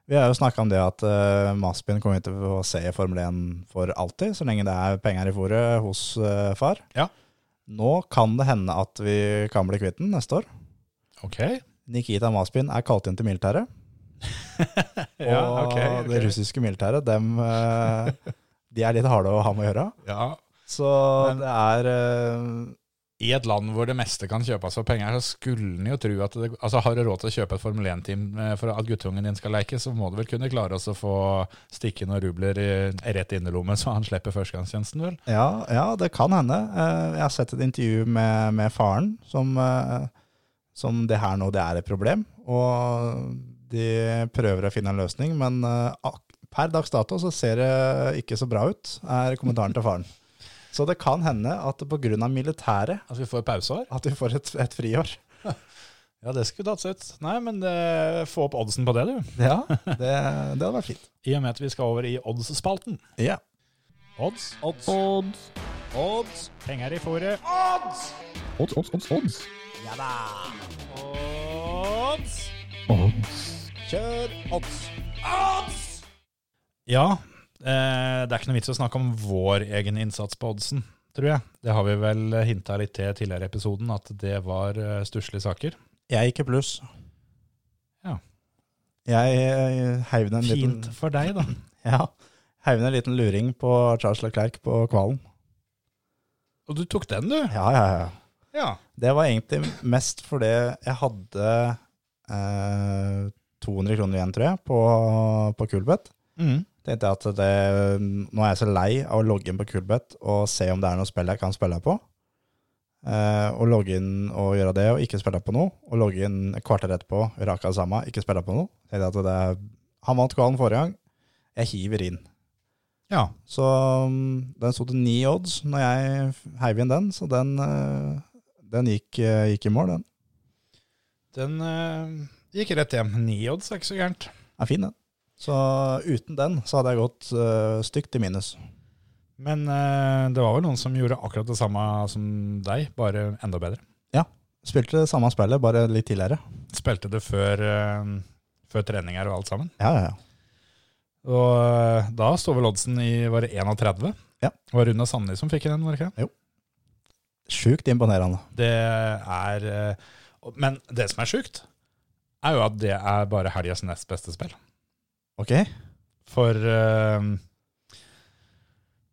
Speaker 3: vi har jo snakka om det at uh, Maspin kommer til å se Formel 1 for alltid, så lenge det er penger i fòret hos eh, far.
Speaker 1: Ja.
Speaker 3: Nå kan det hende at vi kan bli kvitt den neste år.
Speaker 1: Ok.
Speaker 3: Nikita Maspin er kalt inn til militæret.
Speaker 1: Ja,
Speaker 3: og
Speaker 1: ok, Og
Speaker 3: det russiske militæret, dem, eh, de er litt harde å ha med å gjøre.
Speaker 1: Ja,
Speaker 3: Så det er uh,
Speaker 1: I et land hvor det meste kan kjøpes for penger, så skulle en jo tro at det, altså Har du råd til å kjøpe et Formel 1-team eh, for at guttungen din skal leke, så må du vel kunne klare oss å få stikke noen rubler i, rett i lommen, så han slipper førstegangstjenesten, vel?
Speaker 3: ja, ja, det kan hende. Eh, Jeg har sett et intervju med, med faren som, som det her nå det er et problem. Og de prøver å finne en løsning, men per dags dato så ser det ikke så bra ut, er kommentaren til faren. Så det kan hende at pga. militæret
Speaker 1: At vi får pauseår?
Speaker 3: at vi får et, et friår.
Speaker 1: Ja, det skulle tatt seg ut. Nei, men det, få opp oddsen på det, du.
Speaker 3: Ja, det, det hadde vært fint.
Speaker 1: I og med at vi skal over i odds-spalten.
Speaker 3: Ja.
Speaker 1: Odds, odds,
Speaker 5: Odds.
Speaker 1: odds. Penger i fòret.
Speaker 5: Odds, odds, odds, odds.
Speaker 1: Ja da. Odds.
Speaker 5: Odds.
Speaker 3: Kjør odds!
Speaker 1: Odds! Ja, eh, det er ikke noe vits å snakke om vår egen innsats på oddsen, tror jeg. Det har vi vel hinta litt til tidligere i episoden, at det var eh, stusslige saker.
Speaker 3: Jeg gikk i pluss.
Speaker 1: Ja.
Speaker 3: Jeg eh, heiv ned en liten,
Speaker 1: Fint for deg, da.
Speaker 3: ja, heiv ned en liten luring på Charles Leclerc på kvalen.
Speaker 1: Og du tok den, du?
Speaker 3: Ja, ja, ja.
Speaker 1: Ja.
Speaker 3: Det var egentlig mest fordi jeg hadde eh, 200 kroner igjen, tror jeg, på, på Kulbeth.
Speaker 1: Mm.
Speaker 3: Tenkte jeg at det, nå er jeg så lei av å logge inn på Kulbeth og se om det er noe spill jeg kan spille på. Eh, og logge inn og gjøre det, og ikke spille på noe. Og logge inn et kvarter etterpå, akkurat det samme, ikke spille på noe. Tenkte jeg at det, han vant kvalen forrige gang, jeg hiver inn.
Speaker 1: ja.
Speaker 3: Så um, den sto til ni odds når jeg heiv inn den, så den, eh, den gikk, eh, gikk i mål, den.
Speaker 1: Den, eh, Gikk rett hjem. Ni odds er ikke så gærent.
Speaker 3: Er fin, den. Så uten den så hadde jeg gått uh, stygt i minus.
Speaker 1: Men uh, det var vel noen som gjorde akkurat det samme som deg, bare enda bedre. Ja.
Speaker 3: Spilte det samme spillet, bare litt tidligere.
Speaker 1: Spilte det før, uh, før treninger og alt sammen.
Speaker 3: Ja, ja, ja.
Speaker 1: Og da sto vel oddsen i var det 31.
Speaker 3: Ja.
Speaker 1: Det var Runa Sandli som fikk den, var det ikke det?
Speaker 3: Sjukt imponerende.
Speaker 1: Det er Men det som er sjukt, er jo at det er bare helgas nest beste spill.
Speaker 3: Ok,
Speaker 1: For uh,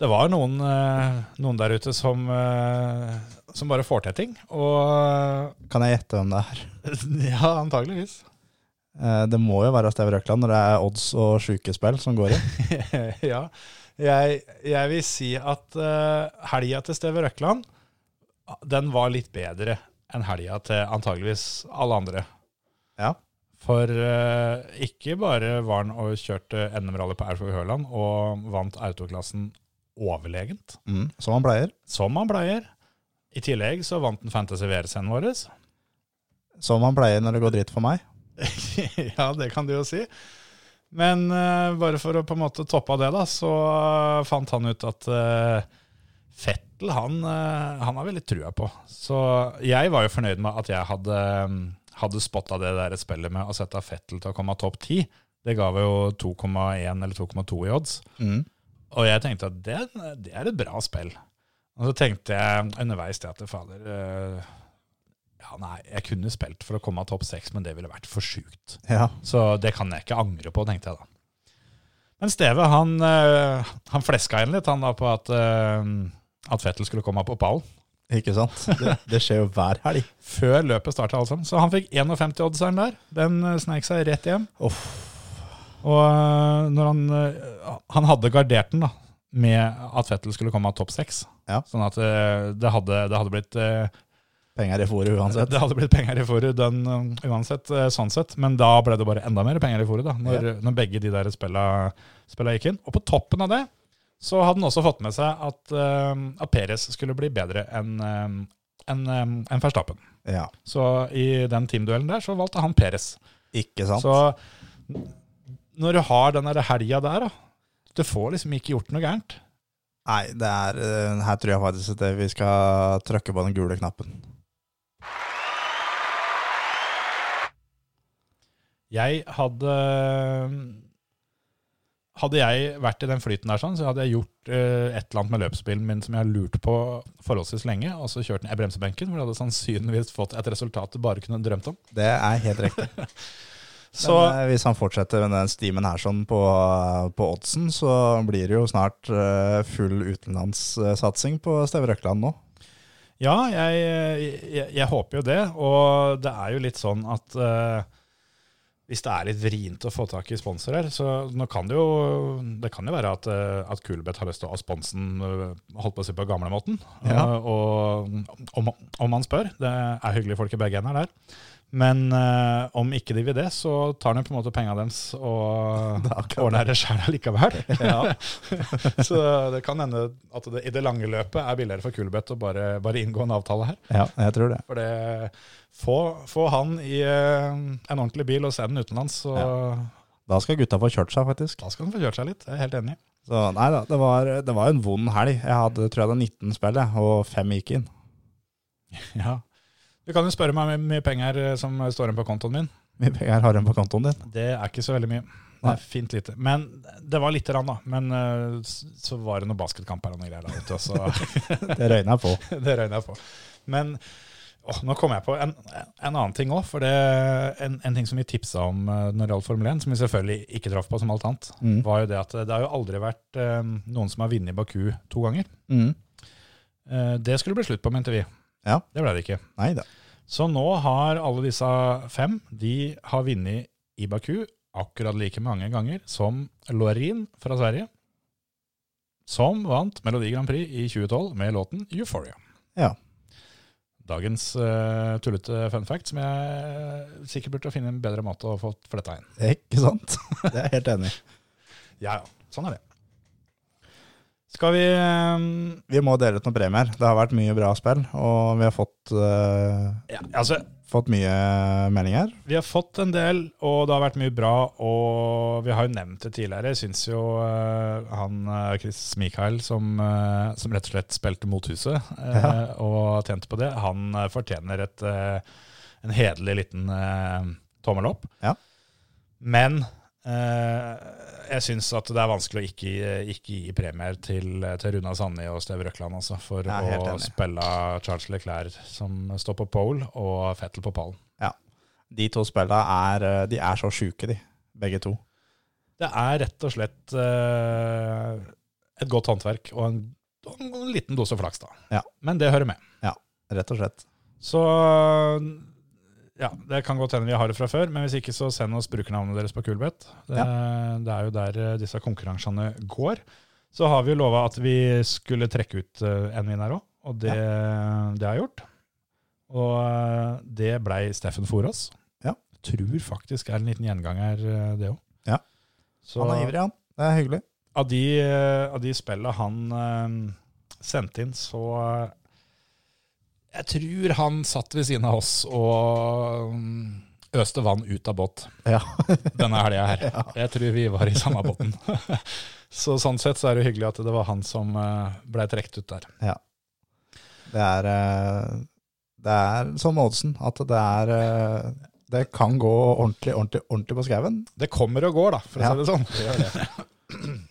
Speaker 1: det var noen, uh, noen der ute som, uh, som bare får til ting. Og
Speaker 3: kan jeg gjette hvem det er?
Speaker 1: ja, antageligvis.
Speaker 3: Det må jo være Steve Røkland når det er odds og sjukespill som går i.
Speaker 1: ja. Jeg, jeg vil si at uh, helga til Steve Røkland, den var litt bedre enn helga til antageligvis alle andre.
Speaker 3: Ja.
Speaker 1: For uh, ikke bare var han og kjørte NM-rally på Aurskog Høland og vant autoklassen overlegent,
Speaker 3: Mm, som han pleier.
Speaker 1: som han pleier. I tillegg så vant han Fantasy VR-scenen vår.
Speaker 3: Som han pleier når det går dritt for meg.
Speaker 1: ja, det kan du jo si. Men uh, bare for å på en måte toppe av det, da, så uh, fant han ut at Fettel, han, han har vi litt trua på. Så jeg var jo fornøyd med at jeg hadde, hadde spotta det der spillet med å sette Fettel til å komme topp 10. Det ga jo 2,1 eller 2,2 i odds.
Speaker 3: Mm.
Speaker 1: Og jeg tenkte at det, det er et bra spill. Og så tenkte jeg underveis det at fader eh, Ja, nei, jeg kunne spilt for å komme av topp seks, men det ville vært for sjukt.
Speaker 3: Ja.
Speaker 1: Så det kan jeg ikke angre på, tenkte jeg da. Men Steve, han, eh, han fleska inn litt han da på at, eh, at Fettel skulle komme på pallen.
Speaker 3: Ikke sant? Det, det skjer jo hver helg.
Speaker 1: Før løpet starta, altså. Så han fikk 51 oddseren der. Den eh, sneik seg rett hjem.
Speaker 3: Oh.
Speaker 1: Og eh, når han, eh, han hadde gardert den da, med at Fettel skulle komme av topp seks.
Speaker 3: Ja.
Speaker 1: Sånn at det hadde, det hadde blitt
Speaker 3: Penger i fòret uansett.
Speaker 1: Det hadde blitt penger i fòret uansett, sånn sett. Men da ble det bare enda mer penger i fòret, da, når, når begge de der spilla gikk inn. Og på toppen av det så hadde han også fått med seg at, uh, at Perez skulle bli bedre enn uh, en, um, en Verstappen.
Speaker 3: Ja,
Speaker 1: Så i den teamduellen der så valgte han Perez.
Speaker 3: ikke sant?
Speaker 1: Så når du har den helga der, da Du får liksom ikke gjort noe gærent.
Speaker 3: Nei, det er, eh, her tror jeg faktisk at vi skal trykke på den gule knappen.
Speaker 1: Jeg hadde Hadde jeg vært i den flyten der, sånn, så hadde jeg gjort eh, et eller annet med løpsbilen min som jeg har lurt på forholdsvis lenge, og så kjørt den i bremsebenken, hvor jeg hadde sannsynligvis fått et resultat du bare kunne drømt om.
Speaker 3: Det er helt riktig.
Speaker 1: Så
Speaker 3: Men eh, hvis han fortsetter med den stimen her sånn på, på oddsen, så blir det jo snart uh, full utenlandssatsing på Steve Røkland nå.
Speaker 1: ja, jeg, jeg, jeg håper jo det, og det er jo litt sånn at eh, hvis det er litt vrient å få tak i sponsorer, så nå kan det jo det kan jo være at, eh, at Kulbeth har lyst til å ha sponsen eh, holdt på å si på gamlemåten.
Speaker 3: Ja.
Speaker 1: Eh, Og om, om man spør, det er hyggelige folk i begge ender der. Men eh, om ikke de vil det, så tar de på en måte pengene deres og
Speaker 3: Det er
Speaker 1: ordner det sjøl likevel. så det kan hende at det i det lange løpet er billigere for Kulbeth å bare, bare inngå en avtale her.
Speaker 3: Ja, jeg tror det.
Speaker 1: For det, få, få han i eh, en ordentlig bil og send den utenlands, så
Speaker 3: Da skal gutta få kjørt seg, faktisk.
Speaker 1: da skal han få kjørt seg litt. Jeg er helt enig.
Speaker 3: Så nei da, det var, det var en vond helg. Jeg hadde, tror jeg hadde 19 spill, og fem gikk inn.
Speaker 1: Ja. Du kan jo spørre meg hvor mye penger eh, som står igjen på kontoen min.
Speaker 3: Mye penger har du på kontoen din?
Speaker 1: Det er ikke så veldig mye.
Speaker 3: Nei.
Speaker 1: fint lite. Men det var lite grann, da. Men eh, så var det noen basketkamper og noen greier der ute,
Speaker 3: Det jeg på.
Speaker 1: det røyner jeg på. Men å, nå kom jeg på en, en annen ting òg. For det, en, en ting som vi tipsa om eh, når det gjaldt Formel 1, som vi selvfølgelig ikke traff på som alt annet,
Speaker 3: Mm.
Speaker 1: var jo det at det har jo aldri vært eh, noen som har vunnet Baku to ganger.
Speaker 3: Mm.
Speaker 1: Uh, det skulle bli slutt på, mente vi.
Speaker 3: Ja.
Speaker 1: Det ble det ikke.
Speaker 3: Nei da.
Speaker 1: Så nå har alle disse fem de har vunnet i Baku akkurat like mange ganger som Lorin fra Sverige, som vant Melodi Grand Prix i 2012 med låten Euphoria.
Speaker 3: Ja.
Speaker 1: Dagens uh, tullete fun fact som jeg sikkert burde finne en bedre måte å få fletta inn.
Speaker 3: Ikke sant? Det er jeg helt enig i.
Speaker 1: Ja, ja. Sånn er det. Skal vi eh,
Speaker 3: Vi må dele ut noen premier. Det har vært mye bra spill, og vi har fått, uh,
Speaker 1: ja, Altså,
Speaker 3: fått mye meldinger.
Speaker 1: vi har fått en del, og det har vært mye bra. Og vi har jo nevnt det tidligere. Jeg syns jo uh, han eh, Chris Mikael, som, uh, som rett og slett spilte mot huset eh,
Speaker 3: Ja.
Speaker 1: og tjente på det, han eh, fortjener et, eh, en hederlig liten eh, tommel opp.
Speaker 3: Ja.
Speaker 1: Men eh, jeg syns at det er vanskelig å ikke, ikke gi premier til, til Runa Sandli og Steve Røkland altså, for å spille Charles Leclerc som står på pole, og Fettel på pallen.
Speaker 3: De to spillene er, eh, de er så sjuke, de. Begge to.
Speaker 1: Det er rett og slett uh, et godt håndverk og en, en liten dose flaks, da.
Speaker 3: Ja.
Speaker 1: Men det hører med.
Speaker 3: Rett og slett.
Speaker 1: Så ja, det kan godt hende vi har det fra før, men hvis ikke så send oss brukernavnet deres på Kulbeth. Det, det er jo der eh, disse konkurransene går. Så har vi jo lova at vi skulle trekke ut eh, en vinner òg, og det, det har jeg gjort. Og eh, det blei Steffen Forås.
Speaker 3: Ja.
Speaker 1: Tror faktisk er en liten gjenganger, det òg.
Speaker 3: Ja. Han er ivrig, han. Det er hyggelig.
Speaker 1: av de, av de spillene han sendte inn, så Jeg tror han satt ved siden av oss og mm, øste vann ut av båt
Speaker 3: Ja.
Speaker 1: denne helga her. Jeg tror vi var i samme båten. så sånn sett så er det hyggelig at det var han som uh, blei trukket ut der.
Speaker 3: Det er, eh, det er som oddsen, at det er eh, Det kan gå ordentlig, ordentlig, ordentlig på skauen.
Speaker 1: Det kommer og går, da, for å
Speaker 3: Ja,
Speaker 1: si det sånn. Det gjør Det,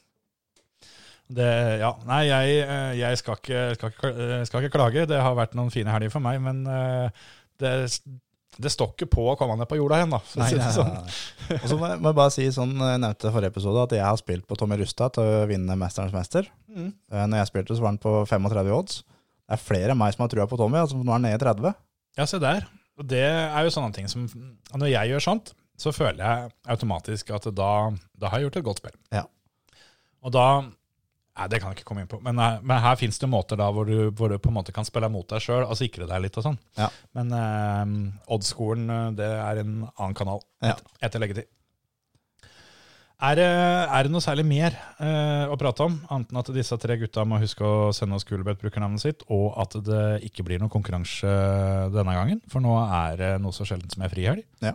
Speaker 1: ja, nei, jeg, eh, jeg skal, ikke, skal, ikke, eh, skal ikke klage. Det har vært noen fine helger for meg, men eh, det, det står ikke på å komme ned på jorda igjen, da. Nei, det sånn.
Speaker 3: Og så må jeg, bare si, sånn jeg nevnte forrige episode, at jeg har spilt på Tommy Rustad til å vinne Mesterens mester.
Speaker 1: Mm.
Speaker 3: Når jeg spilte, så var han på 35 odds. Det er flere enn meg som har trua på Tommy, altså nå er han nede i 30.
Speaker 1: Ja, se der. Og det er jo sånne ting som Når jeg gjør sånt, så føler jeg automatisk at da, da har jeg gjort et godt spill.
Speaker 3: Ja.
Speaker 1: Og da Nei, det kan jeg ikke komme inn på. Men, eh, men her fins det måter da hvor du, hvor du på en måte kan spille mot deg sjøl og sikre deg litt og sånn.
Speaker 3: Ja.
Speaker 1: Men eh, Oddsskolen, eh, det er en annen kanal
Speaker 3: Ja.
Speaker 1: etter leggetid. Er det, er det noe særlig mer eh, å prate om, annet enn at disse tre gutta må huske å sende oss Gulebet-brukernavnet sitt, og at det ikke blir noen konkurranse denne gangen? For nå er det noe så sjeldent som ei frihelg.
Speaker 3: Ja.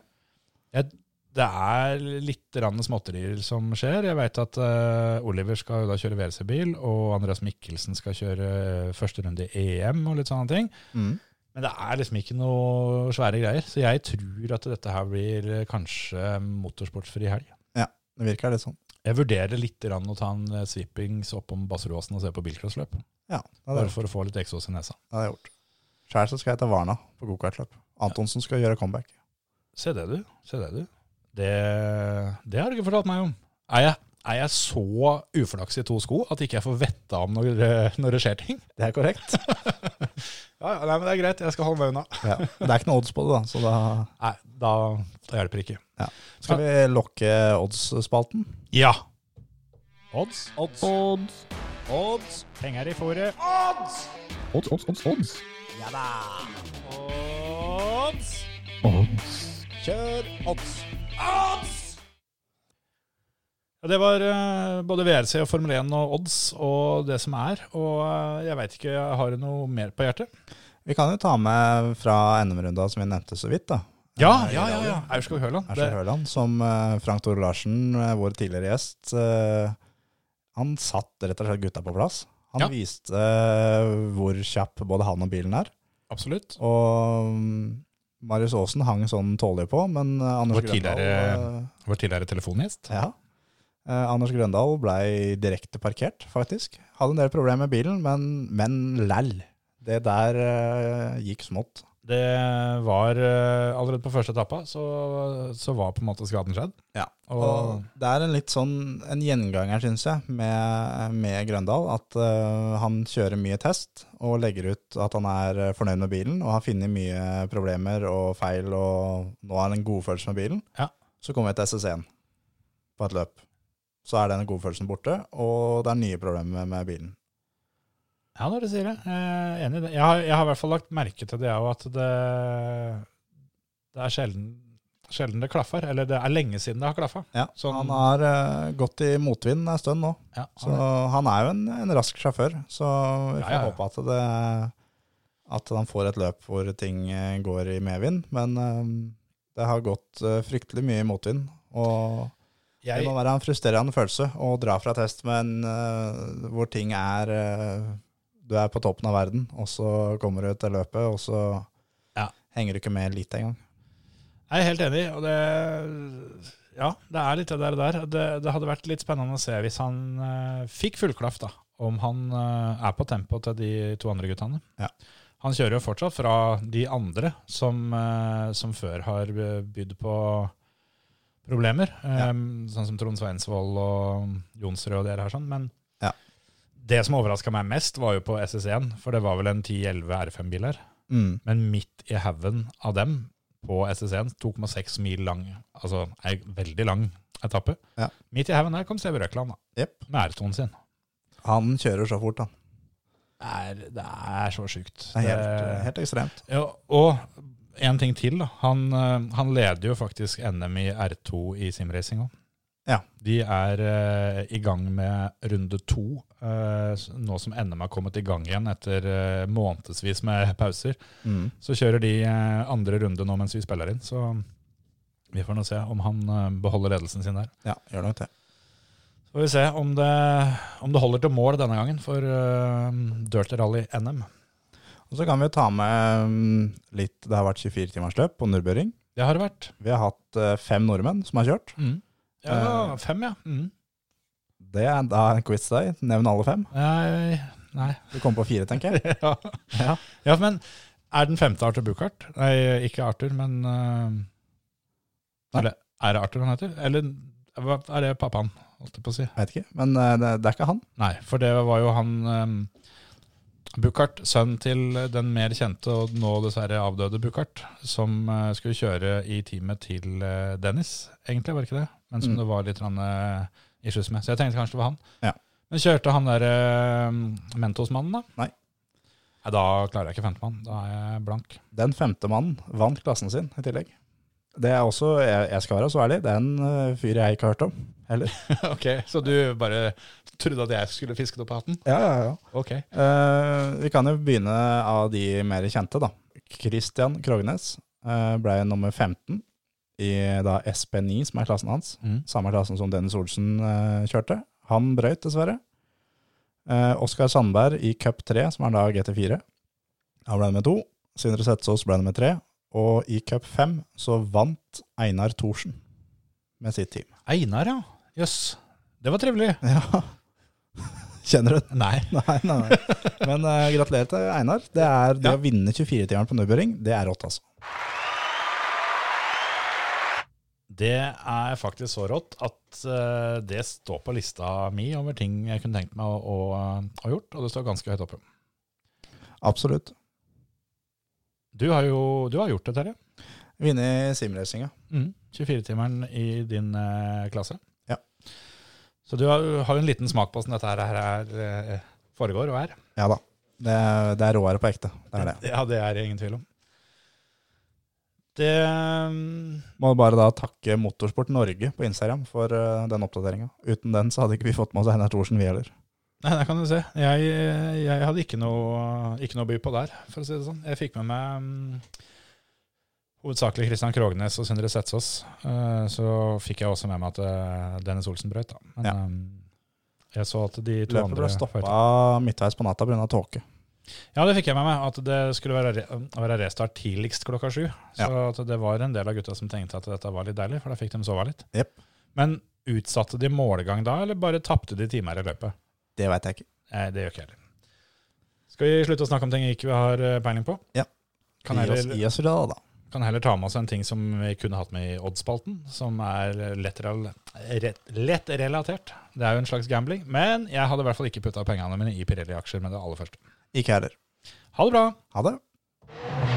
Speaker 1: Jeg, det er litt småtterier som skjer. Jeg vet at uh, Oliver skal jo da kjøre WRC-bil, og Andreas Mikkelsen skal kjøre eh, første runde i EM og litt sånne ting.
Speaker 3: Mm.
Speaker 1: Men det er liksom ikke noe svære greier. Så jeg tror at dette her blir eh, kanskje motorsportsfri helg.
Speaker 3: Ja, Det virker litt sånn.
Speaker 1: Jeg vurderer litt rann å ta en sweepings oppom Basseråsen og se på bilcrossløp.
Speaker 3: Ja,
Speaker 1: Bare for å få litt eksos i nesa.
Speaker 3: det har jeg gjort. Sjæl skal jeg ta Varna på gokartløp. Antonsen skal gjøre comeback.
Speaker 1: Se det, du. Se det, du. Det, det har du ikke fortalt meg om. Er jeg, er jeg så uflaks i to sko at ikke jeg får vette om når, eh, når det skjer ting?
Speaker 3: Det er korrekt.
Speaker 1: Ja, ja, nei, men Det er greit, jeg skal holde meg unna.
Speaker 3: Ja. Det er ikke noe odds på det, da. Så da
Speaker 1: Nei, da, da hjelper det ikke.
Speaker 3: skal vi lokke odds-spalten.
Speaker 1: Ja. Odds.
Speaker 5: Odds. Odds.
Speaker 1: Odds. Penger i fòret.
Speaker 5: Odds, odds, odds, odds.
Speaker 1: Ja da Odds.
Speaker 5: Odds.
Speaker 1: Kjør odds. Odds! Ja, det var eh, både VRC og Formel 1 og odds og det som er. Og eh, jeg veit ikke, har du noe mer på hjertet?
Speaker 3: Vi kan jo ta med fra NM-runda som vi nevnte så vidt, da.
Speaker 1: Ja,
Speaker 3: Eh,
Speaker 1: ja, ja. ja. Aurskog Høland.
Speaker 3: Høland, som Frank Tore Larsen, vår tidligere gjest, eh, han satt rett og slett gutta på plass. Han
Speaker 1: Ja.
Speaker 3: viste hvor kjapp både han og bilen er.
Speaker 1: Absolutt.
Speaker 3: Og Marius Aasen hang sånn tålelig på, men eh, Anders
Speaker 1: Vår
Speaker 3: Grøndal eh,
Speaker 1: Vår tidligere telefongjest.
Speaker 3: Ja. Eh, Anders Grøndal blei direkte parkert, faktisk. Hadde en del problemer med bilen, men, men læll. Det der eh, gikk smått.
Speaker 1: Det var eh, allerede på første etappa, så, så var på en måte skaden skjedd.
Speaker 3: Ja.
Speaker 1: Og,
Speaker 3: Og det er en litt sånn en gjenganger, syns jeg, med, med Grøndal. At uh, han kjører mye test og legger ut at han er fornøyd med bilen og har funnet mye problemer og feil, og nå har han en godfølelse med bilen.
Speaker 1: Ja.
Speaker 3: Så kommer vi til SS1 på et løp. Så er den godfølelsen borte, og det er nye problemer med bilen.
Speaker 1: Ja, når du sier det. Jeg er enig i det. Jeg har, jeg har i hvert fall lagt merke til det òg, at det, det er sjelden, sjelden det klaffer. Eller det er lenge siden det har klaffa.
Speaker 3: Ja,
Speaker 1: Sånn-
Speaker 3: Han har eh, gått i motvind en stund nå.
Speaker 1: Ja,
Speaker 3: Så han er jo en, en rask sjåfør. Så vi får
Speaker 1: ja, ja.
Speaker 3: håpe at, det, at han får et løp hvor ting eh, går i medvind. Men eh, det har gått eh, fryktelig mye i motvind. Og det må være en frustrerende følelse å dra fra test men uh, hvor ting er eh, Du er på toppen av verden, og så kommer du til løpet, og så
Speaker 1: Ja.
Speaker 3: henger du ikke med litt engang.
Speaker 1: jeg er helt enig, og det Ja, det er litt det der. der. Det, det hadde vært litt spennende å se hvis han uh, fikk fullklaff, da. Om han uh, er på tempo til de to andre guttene.
Speaker 3: Ja.
Speaker 1: Han kjører jo fortsatt fra de andre som, uh, som før har bydd på problemer.
Speaker 3: Ja.
Speaker 1: Um, Sånn som Trond Sveinsvold og Jonsrud og dere her. sånn, Men. Det som overraska meg mest, var jo på SS1. For det var vel en 10-11 R5-biler.
Speaker 3: Mm.
Speaker 1: Men midt i haugen av dem på SS1, 2,6 mil lang, altså ei veldig lang etappe.
Speaker 3: Ja.
Speaker 1: Midt i haugen der kom Steve Røkland da,
Speaker 3: Yep.
Speaker 1: med R2-en sin.
Speaker 3: Han kjører så fort, han.
Speaker 1: Det er, det er så sjukt.
Speaker 3: Det er helt, helt ekstremt.
Speaker 1: Ja, og en ting til. da. Han, eh, han leder jo faktisk NM i R2 i simracing òg.
Speaker 3: Ja.
Speaker 1: De er uh, i gang med runde to, nå som NM har kommet i gang igjen etter uh, månedsvis med pauser.
Speaker 3: Mm.
Speaker 1: Så kjører de eh, andre runde nå mens vi spiller inn, så vi får nå se om han eh, beholder ledelsen sin der.
Speaker 3: Ja, gjør nok det.
Speaker 1: Så får vi se om det, om det holder til mål denne gangen for uh, Dirty Rally NM.
Speaker 3: Og så kan vi ta med mm, litt Det har vært 24 timers løp på Nordbjøring.
Speaker 1: Det har det vært.
Speaker 3: Vi har hatt eh, fem nordmenn som har kjørt.
Speaker 1: Ja,
Speaker 3: Eh,
Speaker 1: fem, ja. Mm.
Speaker 3: Det er da en quiz til deg. Nevn alle fem.
Speaker 1: Nei, nei.
Speaker 3: Du kommer på fire, tenker jeg.
Speaker 1: ja.
Speaker 3: Ja.
Speaker 1: ja, men er den femte Arthur Buchardt? Nei, ikke Arthur, men uh. Eller er det Arthur han heter? Eller er det pappaen, holdt jeg på å si?
Speaker 3: Vet ikke. Men uh, det, det er ikke han.
Speaker 1: Nei, for det var jo han um, Buchardt, sønn til den mer kjente og nå dessverre avdøde Buchardt, som eh, skulle kjøre i teamet til eh, Dennis, egentlig, var det ikke det? Men som
Speaker 3: Mm.
Speaker 1: det var litt rann, uh, issues med. Så jeg tenkte kanskje det var han.
Speaker 3: Ja.
Speaker 1: Men kjørte han der uh, Mentos-mannen, da?
Speaker 3: Nei.
Speaker 1: Nei, Da klarer jeg ikke femtemann. Da er jeg blank.
Speaker 3: Den femte mannen vant klassen sin i tillegg. Det er også, jeg, jeg skal være så ærlig, det er en eh, fyr jeg ikke har hørt om heller.
Speaker 1: ok, Så du bare trodde at jeg skulle fisket opp hatten?
Speaker 3: Ja, ja, ja.
Speaker 1: Ok.
Speaker 3: Eh, vi kan jo begynne av de mer kjente, da. Christian Krognes uh, ble nummer 15 i da SP9, som er klassen hans.
Speaker 1: Mm.
Speaker 3: Samme klassen som Dennis Olsen eh, kjørte. Han brøyt, dessverre. Uh, Oskar Sandberg i Cup 3, som er da GT4. Han ble med to. Sindre Setsaas ble med tre. Og i Cup 5 så vant Einar Thorsen med sitt team.
Speaker 1: Einar, ja. Jøss. Det var trivelig.
Speaker 3: Ja. Kjenner du den?
Speaker 1: Nei.
Speaker 3: Nei, nei, nei. Men uh, gratulerer til Einar. Det, er, det
Speaker 1: Ja.
Speaker 3: å vinne 24-timeren på Nubøring, det er rått, altså.
Speaker 1: Det er faktisk så rått at uh, det står på lista mi over ting jeg kunne tenkt meg å, å gjort, og det står ganske høyt oppe.
Speaker 3: Absolutt.
Speaker 1: Du har jo du har gjort det, Terje.
Speaker 3: Vunnet simracinga.
Speaker 1: Mm. 24-timeren i din uh, klasse.
Speaker 3: Ja.
Speaker 1: Så du har, har jo en liten smak på åssen dette her, her, eh, foregår og er.
Speaker 3: Ja da. Det, er- det er råere på ekte. Det er det.
Speaker 1: Ja, det er det ingen tvil om. Det mm,
Speaker 3: Må bare da takke Motorsport Norge på Instagram for eh, den oppdateringa. Uten den så hadde ikke vi fått med oss Einar Thorsen, vi heller.
Speaker 1: Nei, det kan du se. Jeg, jeg hadde ikke noe, ikke noe by på der, for å si det sånn. Jeg fikk med meg um, hovedsakelig Christian Krognes og Sindre Setsaas. Uh, så fikk jeg også med meg at uh, Dennis Olsen brøt, da. Men
Speaker 3: Ja.
Speaker 1: um, jeg så at de to
Speaker 3: Løpet
Speaker 1: andre
Speaker 3: ble stoppa midtveis på natta pga. tåke.
Speaker 1: Ja, det fikk jeg med meg, at det skulle være, re være restart tidligst klokka sju. Så
Speaker 3: Ja.
Speaker 1: det var en del av gutta som tenkte at dette var litt deilig, for da fikk de sove litt.
Speaker 3: Yep.
Speaker 1: Men utsatte de målgang da, eller bare tapte de timer i løpet?
Speaker 3: Det veit jeg ikke.
Speaker 1: Nei, det gjør ikke jeg heller. Skal vi slutte å snakke om ting vi ikke har eh, peiling på?
Speaker 3: Ja.
Speaker 1: Kan heller,
Speaker 3: gi oss det, da.
Speaker 1: kan heller ta med oss en ting som vi kunne hatt med i oddsspalten, som er lett, rett- lett relatert. Det er jo en slags gambling, men jeg hadde i hvert fall ikke putta pengene mine i Pirelli-aksjer med det aller første.
Speaker 3: Ikke jeg heller.
Speaker 1: Ha det bra.
Speaker 3: Ha det.